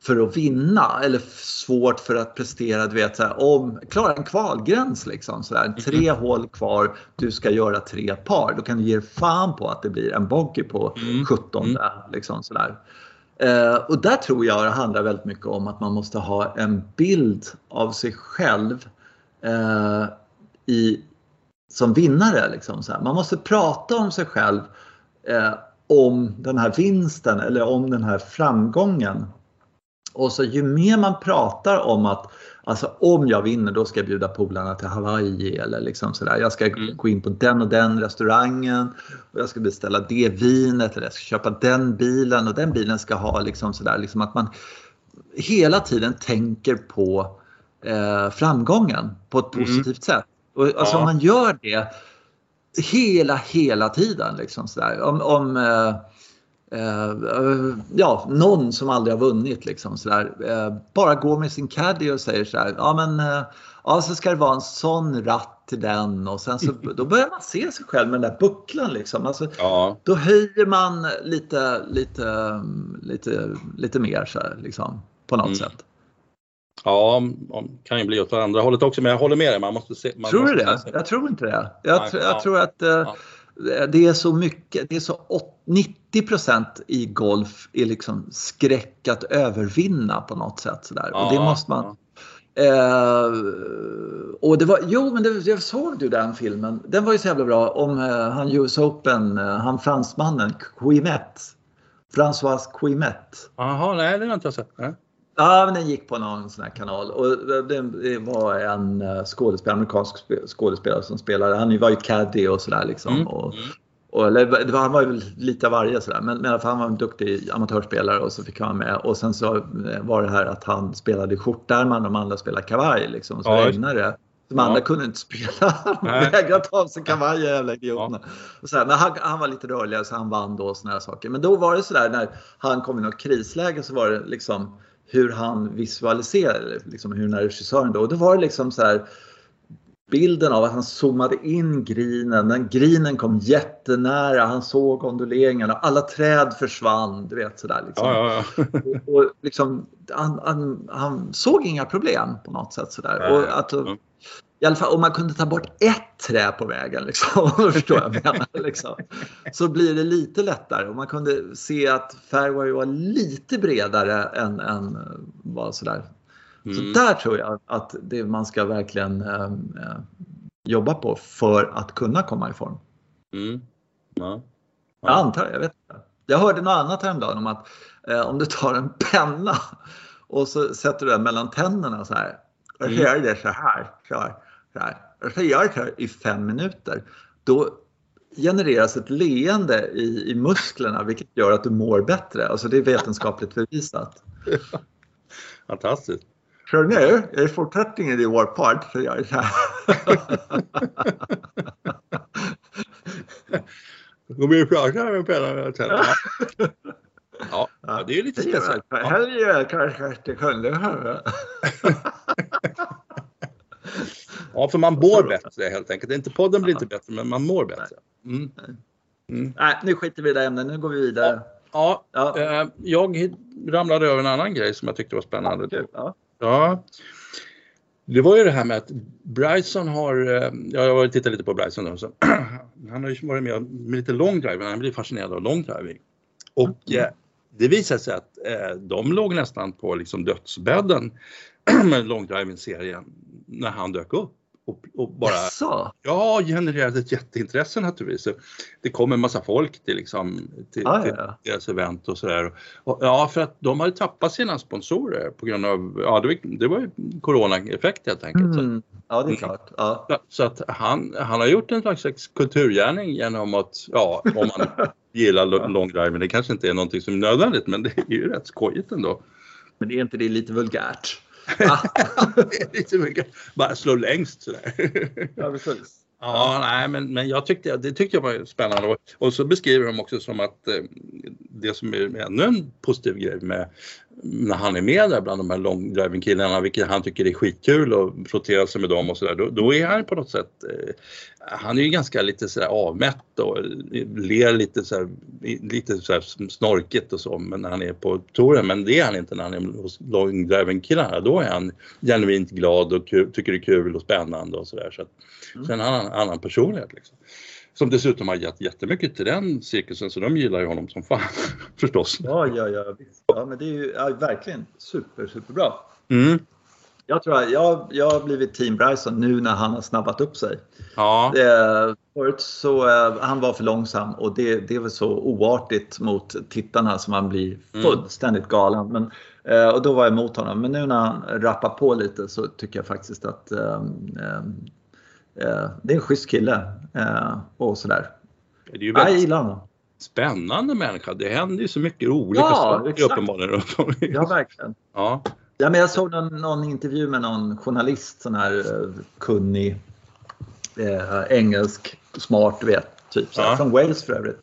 för att vinna eller svårt för att prestera, du vet, så här, om, klara en kvalgräns liksom. Så där, tre mm. hål kvar, du ska göra tre par. Då kan du ge fan på att det blir en bogey på mm. 17. Mm. Liksom, så där. Eh, och där tror jag det handlar väldigt mycket om att man måste ha en bild av sig själv eh, i, som vinnare. Liksom, så här. Man måste prata om sig själv eh, om den här vinsten eller om den här framgången och så ju mer man pratar om att Alltså om jag vinner då ska jag bjuda polarna till Hawaii eller liksom sådär. Jag ska mm. gå in på den och den restaurangen och jag ska beställa det vinet eller jag ska köpa den bilen och den bilen ska ha liksom sådär liksom att man hela tiden tänker på eh, framgången på ett mm. positivt sätt. Och alltså ja. om man gör det hela, hela tiden liksom sådär. Om, om eh, Eh, ja, någon som aldrig har vunnit liksom sådär. Eh, bara går med sin caddy och säger så här, ja men eh, ja, så ska det vara en sån ratt till den och sen så [laughs] då börjar man se sig själv med den där bucklan liksom. Alltså, ja. Då höjer man lite, lite, lite, lite mer så här, liksom, på något mm. sätt. Ja, kan ju bli åt andra hållet också, men jag håller med dig. Man måste se, man tror du det? Jag tror inte det. Jag, tr jag tror att det är så mycket, det är så 90 procent i golf är liksom skräck att övervinna på något sätt. Sådär. Ja, och det måste man... Eh, och det var, jo men det, jag såg du den filmen, den var ju så jävla bra om eh, han US Open, eh, han fransmannen, Quimet. François Quimet. Jaha, nej det har jag inte sett. Nej. Ja, den gick på någon sån här kanal och det, var en eh, skådespelare, amerikansk spe- skådespelare som spelade. Han var ju caddy och sådär liksom. Mm, Och, mm. och, eller, han var ju lite av varje sådär. Men, men han var en duktig amatörspelare och så fick han vara med. Och sen så eh, var det här att han spelade i skjortärmar och de andra spelade kavaj liksom. Så Ja, regnade. De Ja. andra kunde inte spela. [laughs] De vägrade ta av sig kavajen jävla idioterna. Och så här, men han, han var lite rörligare så han vann då och såna här saker. Men då var det sådär när han kom i något krisläge så var det liksom hur han visualiserade, liksom hur den här regissören då. Och då var det liksom så här bilden av att han zoomade in grinen, den grinen kom jättenära, han såg onduleringarna, alla träd försvann, du vet sådär liksom. Ja, ja, ja. [laughs] Och, och liksom, han, han, han såg inga problem på något sätt sådär. Och att. I alla fall om man kunde ta bort ett trä på vägen, liksom, [laughs] förstår jag menar, liksom, så blir det lite lättare. Och man kunde se att fairway var lite bredare än, än eh, var sådär. Så Mm. där tror jag att det man ska verkligen eh, eh, jobba på för att kunna komma i form. Mm. Ja. Jag antar jag vet inte. Jag hörde något annat häromdagen om att eh, om du tar en penna och så sätter du den mellan tänderna så här. Och så gör det så här, så här, så här. Och så gör det här i fem minuter. Då genereras ett leende i, i musklerna vilket gör att du mår bättre. Alltså det är vetenskapligt bevisat. [laughs] Fantastiskt. Så nu, i fortsättningen i vår podd så jag så här. [laughs] Går vi och pratar med pennan? [laughs] Ja. det är lite speciellt. Ja. Helge kanske inte kunde höra. Ja, för man mår bättre helt enkelt. Inte podden blir inte bättre, men man mår bättre. Mm. Mm. Nej, nu skiter vi i det ämnet. Nu går vi vidare. Ja, Ja. eh, jag ramlade över en annan grej som jag tyckte var spännande. Kul. Ja. Ja. Det var ju det här med att Bryson har, eh, ja, jag har tittat lite på Bryson nu, så [clears throat] han har ju varit med med lite long driving, han blir fascinerad av long driving. Och eh, det visade sig att de låg nästan på liksom dödsbädden [clears throat] med long driving-serien när han dök upp. Och, och bara Jaså? Ja, genererade ett jätteintresse naturligtvis. Så Det kom en massa folk till, liksom, till, Ja, till ja, deras event och sådär. Ja, för att de hade tappat sina sponsorer på grund av, ja det var, det var coronaeffekt helt enkelt. Så, Mm. Ja, det är klart. Ja. så att han, han har gjort en slags kulturgärning genom att, ja om man [laughs] gillar lo- long driving, det kanske inte är någonting som är nödvändigt men det är ju rätt skojigt ändå. Men det är inte det lite vulgärt? [laughs] Det är lite mycket, bara slå längst sådär. ja precis. Ja, nej, men, men jag tyckte, det tyckte jag var spännande. Och, och så beskriver de också som att eh, det som är ännu en positiv grej med när han är med där bland de här long driving killarna, vilket han tycker är skitkul och frottera sig med dem och sådär, då, då är han på något sätt, eh, han är ju ganska lite sådär avmätt och ler lite sådär, lite sådär snorkigt och så men när han är på touren, men det är han inte när han är hos long driving killarna, då är han genuint glad och kul, tycker det är kul och spännande och sådär. Så att, Mm. så en annan, annan personlighet liksom. Som dessutom har gett jättemycket till den cirkusen så de gillar ju honom som fan [laughs] förstås. Ja, ja, ja, visst. ja, men det är ju ja, verkligen super, superbra. Mm. Jag tror att jag, jag har blivit Team Bryson nu när han har snabbat upp sig. Ja, Eh, förut så eh, han var för långsam och det, det väl så oartigt mot tittarna som man blir Mm. fullständigt galen. Men, eh, och då var jag emot honom. Men nu när han rappar på lite så tycker jag faktiskt att eh, det är en schysst kille. Eh, och sådär. det är Jag gillar honom. spännande människa. Det händer ju så mycket olika Ja, saker uppenbarligen runt om. Ja, verkligen. Ja. Ja, men jag såg någon, någon intervju med någon journalist, sån här eh, kunnig eh, engelsk, smart, vet, typ så Ja. från Wales för övrigt.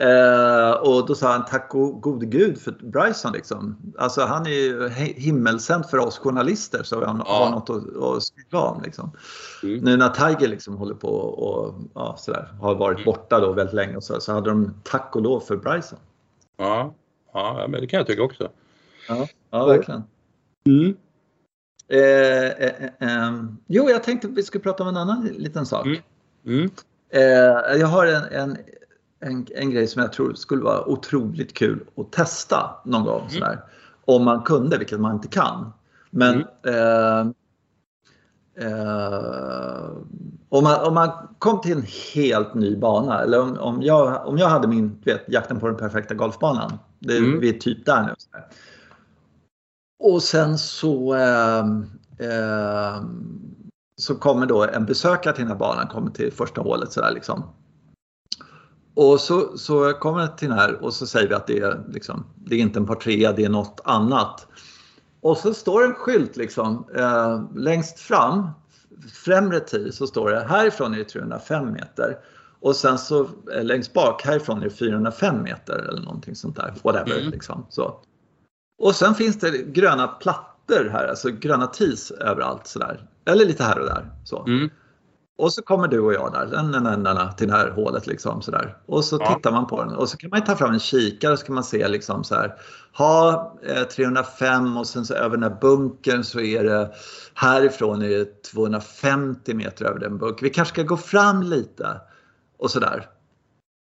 Eh, och då sa han tack och gode gud för Bryson liksom. Alltså han är ju himmelsänd för oss journalister så han Ja. har något att, att skriva om liksom. Mm. Nu när Tiger liksom håller på och ja, sådär, har varit Mm. borta då väldigt länge och så, så hade de tack och lov för Bryson. Ja. ja, men det kan jag tycka också. Ja, ja verkligen. Mm. Eh, eh, eh, ehm, jo, jag tänkte vi skulle prata om en annan liten sak. Mm. Mm. Eh, jag har en, en, en, en, grej som jag tror skulle vara otroligt kul att testa någon gång. Mm. Sådär. Om man kunde, vilket man inte kan. Men mm. eh, eh, om, man, om man kom till en helt ny bana, eller om, om, jag, om jag hade min vet, jakten på den perfekta golfbanan. Det, mm. Vi är typ där nu. Så och sen så, eh, så kommer då en besökare till den här banan, kommer till första hålet sådär liksom. Och så, så kommer jag till den här och så säger vi att det är, liksom, det är inte en par trea, det är något annat. Och så står en skylt liksom eh, längst fram, främre tee, så står det härifrån är det 305 meter. Och sen så eh, längst bak härifrån är det 405 meter eller någonting sånt där. Whatever mm. liksom. Så. Och sen finns det gröna plattor här, alltså gröna tis överallt sådär. Eller lite här och där. Så. Mm. Och så kommer du och jag där, till det här hålet liksom sådär. Och så ja. tittar man på den och så kan man ta fram en kikare och så kan man se liksom så här. Ha 305 eh, och sen så över den här bunkern så är det härifrån är det 250 meter över den bunkern. Vi kanske ska gå fram lite och sådär.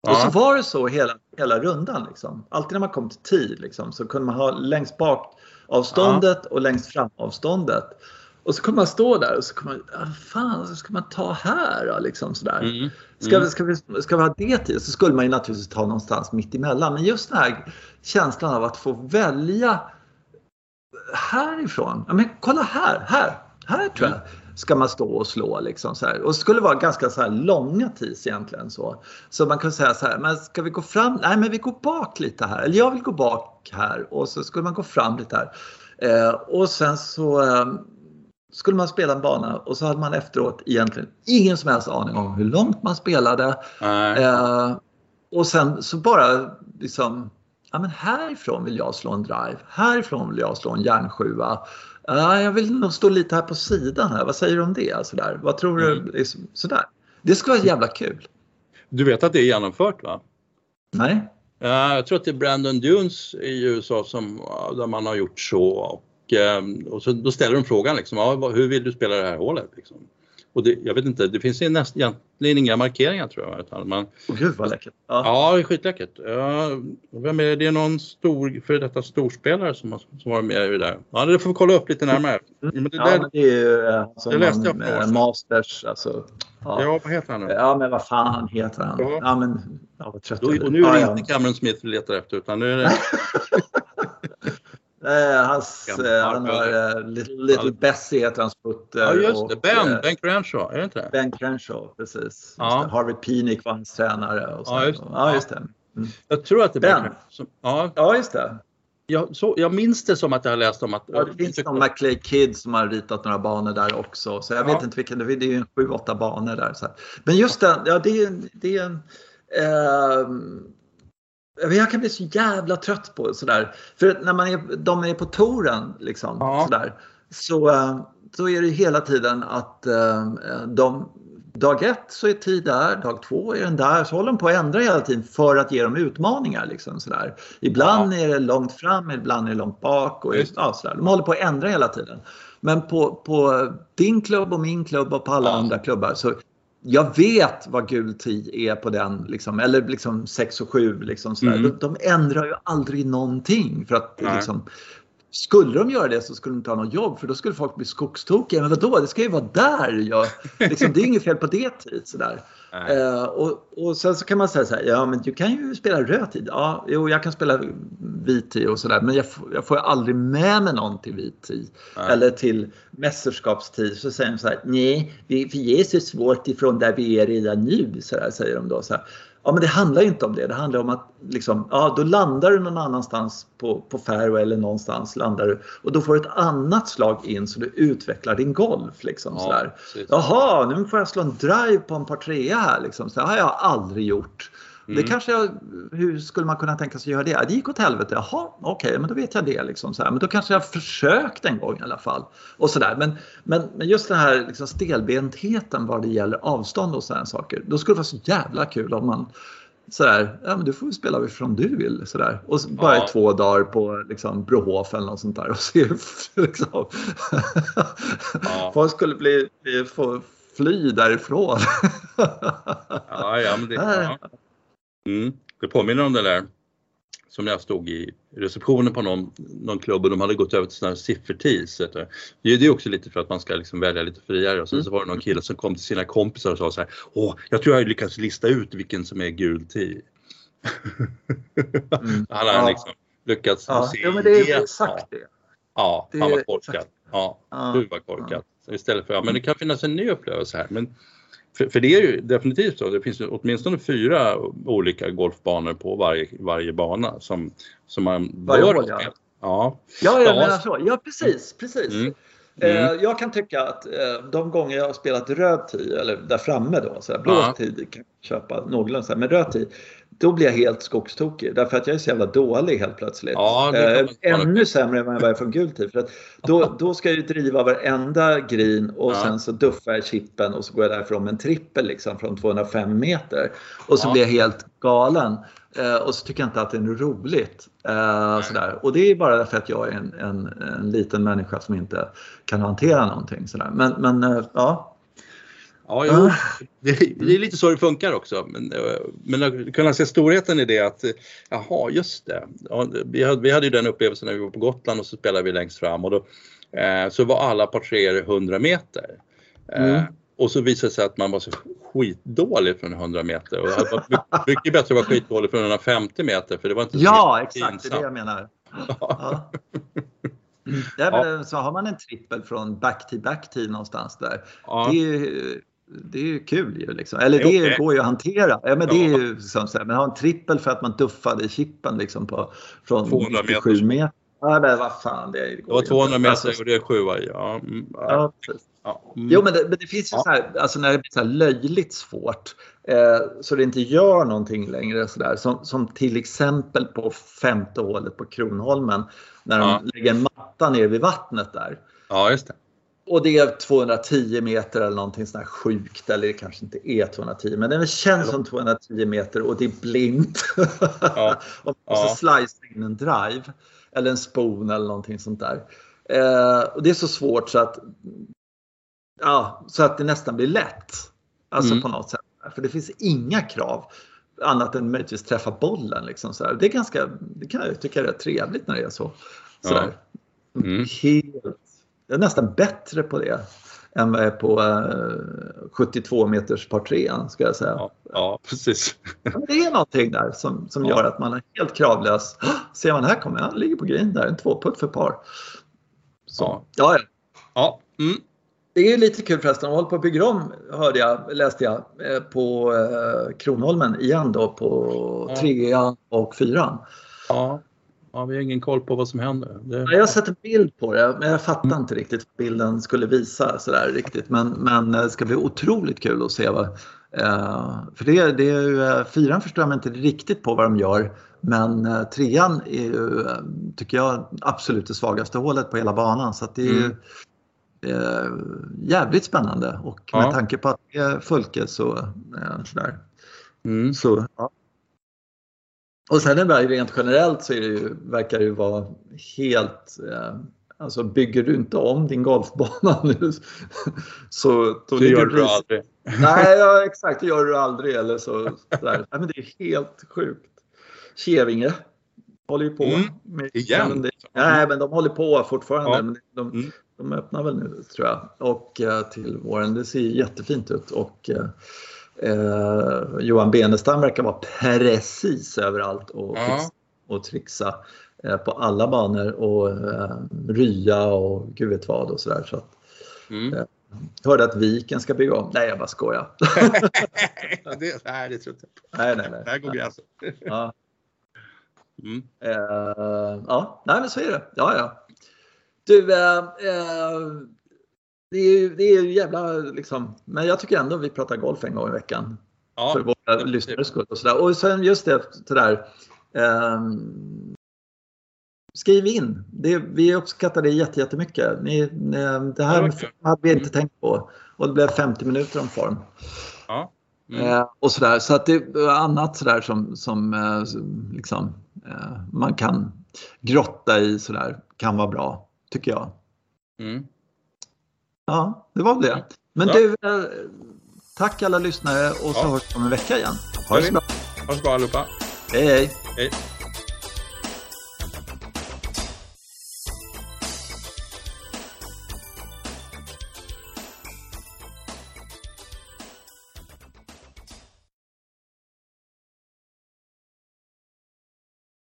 Ja. Och så var det så hela, hela rundan. Liksom. Alltid när man kom till tid liksom, så kunde man ha längst bak avståndet ja. och längst fram avståndet. Och så kommer man stå där och så kommer man, fan, så ska man ta här då? Liksom sådär. Mm. Mm. Ska, vi, ska, vi, ska vi ha det till? Så skulle man ju naturligtvis ta någonstans mitt emellan. Men just den här känslan av att få välja härifrån. Ja, men kolla här, här, här tror jag. Mm ska man stå och slå. Liksom, så här. Och det skulle vara ganska så här långa tis egentligen. Så, så man kan säga så här, men ska vi gå fram? Nej, men vi går bak lite här. Eller jag vill gå bak här och så skulle man gå fram lite här. Eh, och sen så eh, skulle man spela en bana och så hade man efteråt egentligen ingen som helst aning om hur långt man spelade. Eh, och sen så bara liksom, ja men härifrån vill jag slå en drive, härifrån vill jag slå en järnsjua. Ja, jag vill nog stå lite här på sidan här. Vad säger du om det? Sådär. Vad tror du? Mm. Liksom, sådär. Det skulle vara jävla kul. Du vet att det är genomfört va? Nej. Ja, jag tror att det är Brandon Dunes i USA som, där man har gjort så. Och, ehm, och så, då ställer de frågan liksom, ja, hur vill du spela det här hålet? Liksom. Och det, jag vet inte, det finns näst, egentligen inga markeringar tror jag. Utan man, gud vad läckert. Ja, ja det är skitläckert. Ja, vem är det? det är någon stor, för detta storspelare som, som var med i det där. Ja, det får vi kolla upp lite närmare. Men det, ja, där, men det är ju alltså, det läste jag på. Masters, alltså. Ja. ja, vad heter han nu? Ja, men vad fan heter han? Ja, ja men, ja, vad trött Och nu är det inte Cameron Smith vi letar efter utan nu är det [laughs] Eh, hans, eh, han har eh, Little, Little Bessie heter hans putter. Ja just det, Ben, eh, Ben Crenshaw, är det inte det? Ben Crenshaw, precis. Ja. Harvey Penick var hans tränare. Och så. ja, just, ja, just det. Mm. Jag tror att det är Ben. ben. Som, ja. ja, just det. Jag, så, jag minns det som att jag har läst om att... Ja, det finns någon McClay Kid som har ritat några banor där också. Så jag ja. vet inte vilken, det är ju sju, åtta banor där. Så. Men just den, ja det är, det är en... Eh, jag kan bli så jävla trött på sådär. För när man är, de är på touren liksom, ja. sådär, så, eh, så är det hela tiden att eh, de, dag ett så är tid där, dag två är den där. Så håller de på att ändra hela tiden för att ge dem utmaningar. Liksom, sådär. Ibland ja. är det långt fram, ibland är det långt bak. Och, ja, sådär. De håller på att ändra hela tiden. Men på, på din klubb och min klubb och på alla ja. andra klubbar så jag vet vad gul 10 är på den, liksom, eller liksom 6 och 7. Liksom, mm. de, de, ändrar ju aldrig någonting. För att, liksom, skulle de göra det så skulle de inte ha något jobb för då skulle folk bli skogstokiga. Men vadå, det ska ju vara där. Jag, [laughs] liksom, det är inget fel på det tid. Sådär. Uh, och, och sen så kan man säga så här, ja men du kan ju spela röd tid. Ja, jo, jag kan spela vit tid och sådär men jag, jag, får aldrig med mig någon till vit tid. Nej. Eller till mästerskapstid. Så säger de så här, nej, vi, är så svårt ifrån där vi är redan nu. Så där, säger de då. Så här. Ja, men det handlar inte om det. Det handlar om att liksom, ja, då landar du någon annanstans på, på Fairway eller någonstans landar du och då får du ett annat slag in så du utvecklar din golf. Liksom, ja, sådär. Jaha, nu får jag slå en drive på en par trea här. Liksom. Så det har jag aldrig gjort. Mm. Det kanske jag, hur skulle man kunna tänka sig göra det? Det gick åt helvete. Jaha, okej, okay, men då vet jag det. Liksom, så här. Men då kanske jag försökt en gång i alla fall. Och så där. Men, men, men just den här liksom, stelbentheten vad det gäller avstånd och sådana saker. Då skulle det vara så jävla kul om man sådär, ja men du får spela ifrån du vill. Sådär. Och så bara ja. två dagar på liksom, Brohof eller något sånt där. Och se, [laughs] liksom. ja. Folk skulle bli, bli få, fly därifrån. ja, ja, men det, ja. Mm. det påminner om det där som jag stod i receptionen på någon, någon klubb och de hade gått över till sådana här siffertees. Det är också lite för att man ska liksom välja lite friare och sen så var det någon kille som kom till sina kompisar och sa så här, Åh, jag tror jag har lyckats lista ut vilken som är gul tea. Mm. [laughs] Han har ja. liksom lyckats ja. se ja, men det är exakt det. Ja, det han var korkad. Ja, ja. du var korkad. Istället för, ja men det kan finnas en ny upplevelse här. Men för, för, det är ju definitivt så, det finns åtminstone fyra olika golfbanor på varje, varje bana som, som man bör hål, ja. Ja, ja, jag menar så. Ja, precis, precis. Mm. Eh, mm. Jag kan tycka att eh, de gånger jag har spelat röd tid, eller där framme då, så här, blå ja. tid kan jag köpa någorlunda, men röd tid, då blir jag helt skogstokig därför att jag är så jävla dålig helt plötsligt. Ja, eh, ännu sämre än vad jag var från gul tid. För att då, då ska jag ju driva varenda green och ja. sen så duffar jag chippen och så går jag därifrån med en trippel liksom från 205 meter. Och så ja. blir jag helt galen. Eh, och så tycker jag inte att det är roligt. Eh, sådär. Och det är bara därför att jag är en, en, en liten människa som inte kan hantera någonting. Sådär. Men, men eh, ja, Ja, jo, det, det, är lite så det funkar också. Men, men att kunna se storheten i det att, jaha, just det. Ja, vi, hade, vi hade ju den upplevelsen när vi var på Gotland och så spelade vi längst fram och då eh, så var alla par 100 meter. Eh, mm. Och så visade det sig att man var så skitdålig från 100 meter och det varit [laughs] mycket bättre att vara skitdålig från 150 meter för det var inte så Ja, exakt, det är det jag menar. Ja. Ja. Så har man en trippel från back till back till någonstans där. Ja. Det är det är ju kul ju liksom. Eller det okay. går ju att hantera. Ja, men det är ju som så här, men ha en trippel för att man duffade chippen liksom på, från 200 meter. meter. Ja, men vad fan. Det, det var 200 meter alltså, och det är sjua ja. Ja. Ja, mm. Jo, men det, men det finns ju ja. så här, alltså när det blir så löjligt svårt eh, så det inte gör någonting längre så där, som, som till exempel på femte hålet på Kronholmen när de lägger en matta ner vid vattnet där. Ja, just det. Och det är 210 meter eller någonting sånt här sjukt, eller det kanske inte är 210, men det känns som 210 meter och det är blint. Ja. [laughs] och måste ja. slice in en drive eller en spoon eller någonting sånt där. Eh, och det är så svårt så att, ja, så att det nästan blir lätt. Alltså mm. på något sätt. För det finns inga krav annat än möjligtvis träffa bollen. Liksom, så här. Det är ganska, det kan jag tycka är rätt trevligt när det är så. så ja. mm. Helt jag är nästan bättre på det än vad jag är på eh, 72 meters par 3 ska jag säga. Ja, ja precis. Men det är någonting där som, som ja. gör att man är helt kravlös. Ser man här kommer han ligger på green där, en tvåputt för par. Så, ja. ja. ja. Mm. Det är lite kul förresten, de håller på att bygga om, hörde jag, läste jag, eh, på eh, Kronholmen igen då på ja. trean och fyran. Ja. Ja, vi har ingen koll på vad som händer. Det... Jag har sett en bild på det, men jag fattar mm. inte riktigt vad bilden skulle visa sådär riktigt. Men, men det ska bli otroligt kul att se vad... Eh, för det, det är ju, eh, fyran förstår jag inte riktigt på vad de gör. Men eh, trean är ju, eh, tycker jag, absolut det svagaste hålet på hela banan. Så det är ju mm. eh, jävligt spännande. Och med ja. tanke på att det är Fulke så, eh, sådär. Mm. Så, ja. Och sen är det rent generellt så är det ju, verkar det ju vara helt eh, Alltså bygger du inte om din golfbana [laughs] nu så... Då det gör du aldrig. Nej, ja, exakt. Det gör du aldrig. Eller så, Nej, men det är helt sjukt. Kevinge håller ju på. Mm. Med, Igen? Det, nej, men de håller på fortfarande. Ja. Men de, mm. de öppnar väl nu tror jag. Och uh, till våren. Det ser jättefint ut. Och, uh, Eh, Johan Benestam verkar vara precis överallt och, ja. och trixa eh, på alla banor och eh, rya och gud vet vad och sådär. Så mm. eh, hörde att Viken ska bygga om. Nej, jag bara skojar. [laughs] [laughs] det, nej, det tror jag inte. Nej, nej, nej. Där går gränsen. ja. Mm. Eh, ja, nej men så är det. Ja, ja. Du, eh, eh det är ju det är jävla liksom, men jag tycker ändå vi pratar golf en gång i veckan. Ja, för våra lyssnares skull och sådär. Och sen just det sådär. Eh, skriv in. Det, vi uppskattar det jättemycket. Ni, ni, det här ja, hade vi inte tänkt på. Och det blev 50 minuter om form. Ja. Mm. Eh, och sådär. Så att det är annat sådär som, som eh, liksom, eh, man kan grotta i sådär kan vara bra, tycker jag. Mm. Ja, det var det. Men Ja. du, eh, tack alla lyssnare och så Ja. hörs vi om en vecka igen. Ha det så bra. Ha det så bra allihopa. Hej hej! Hej.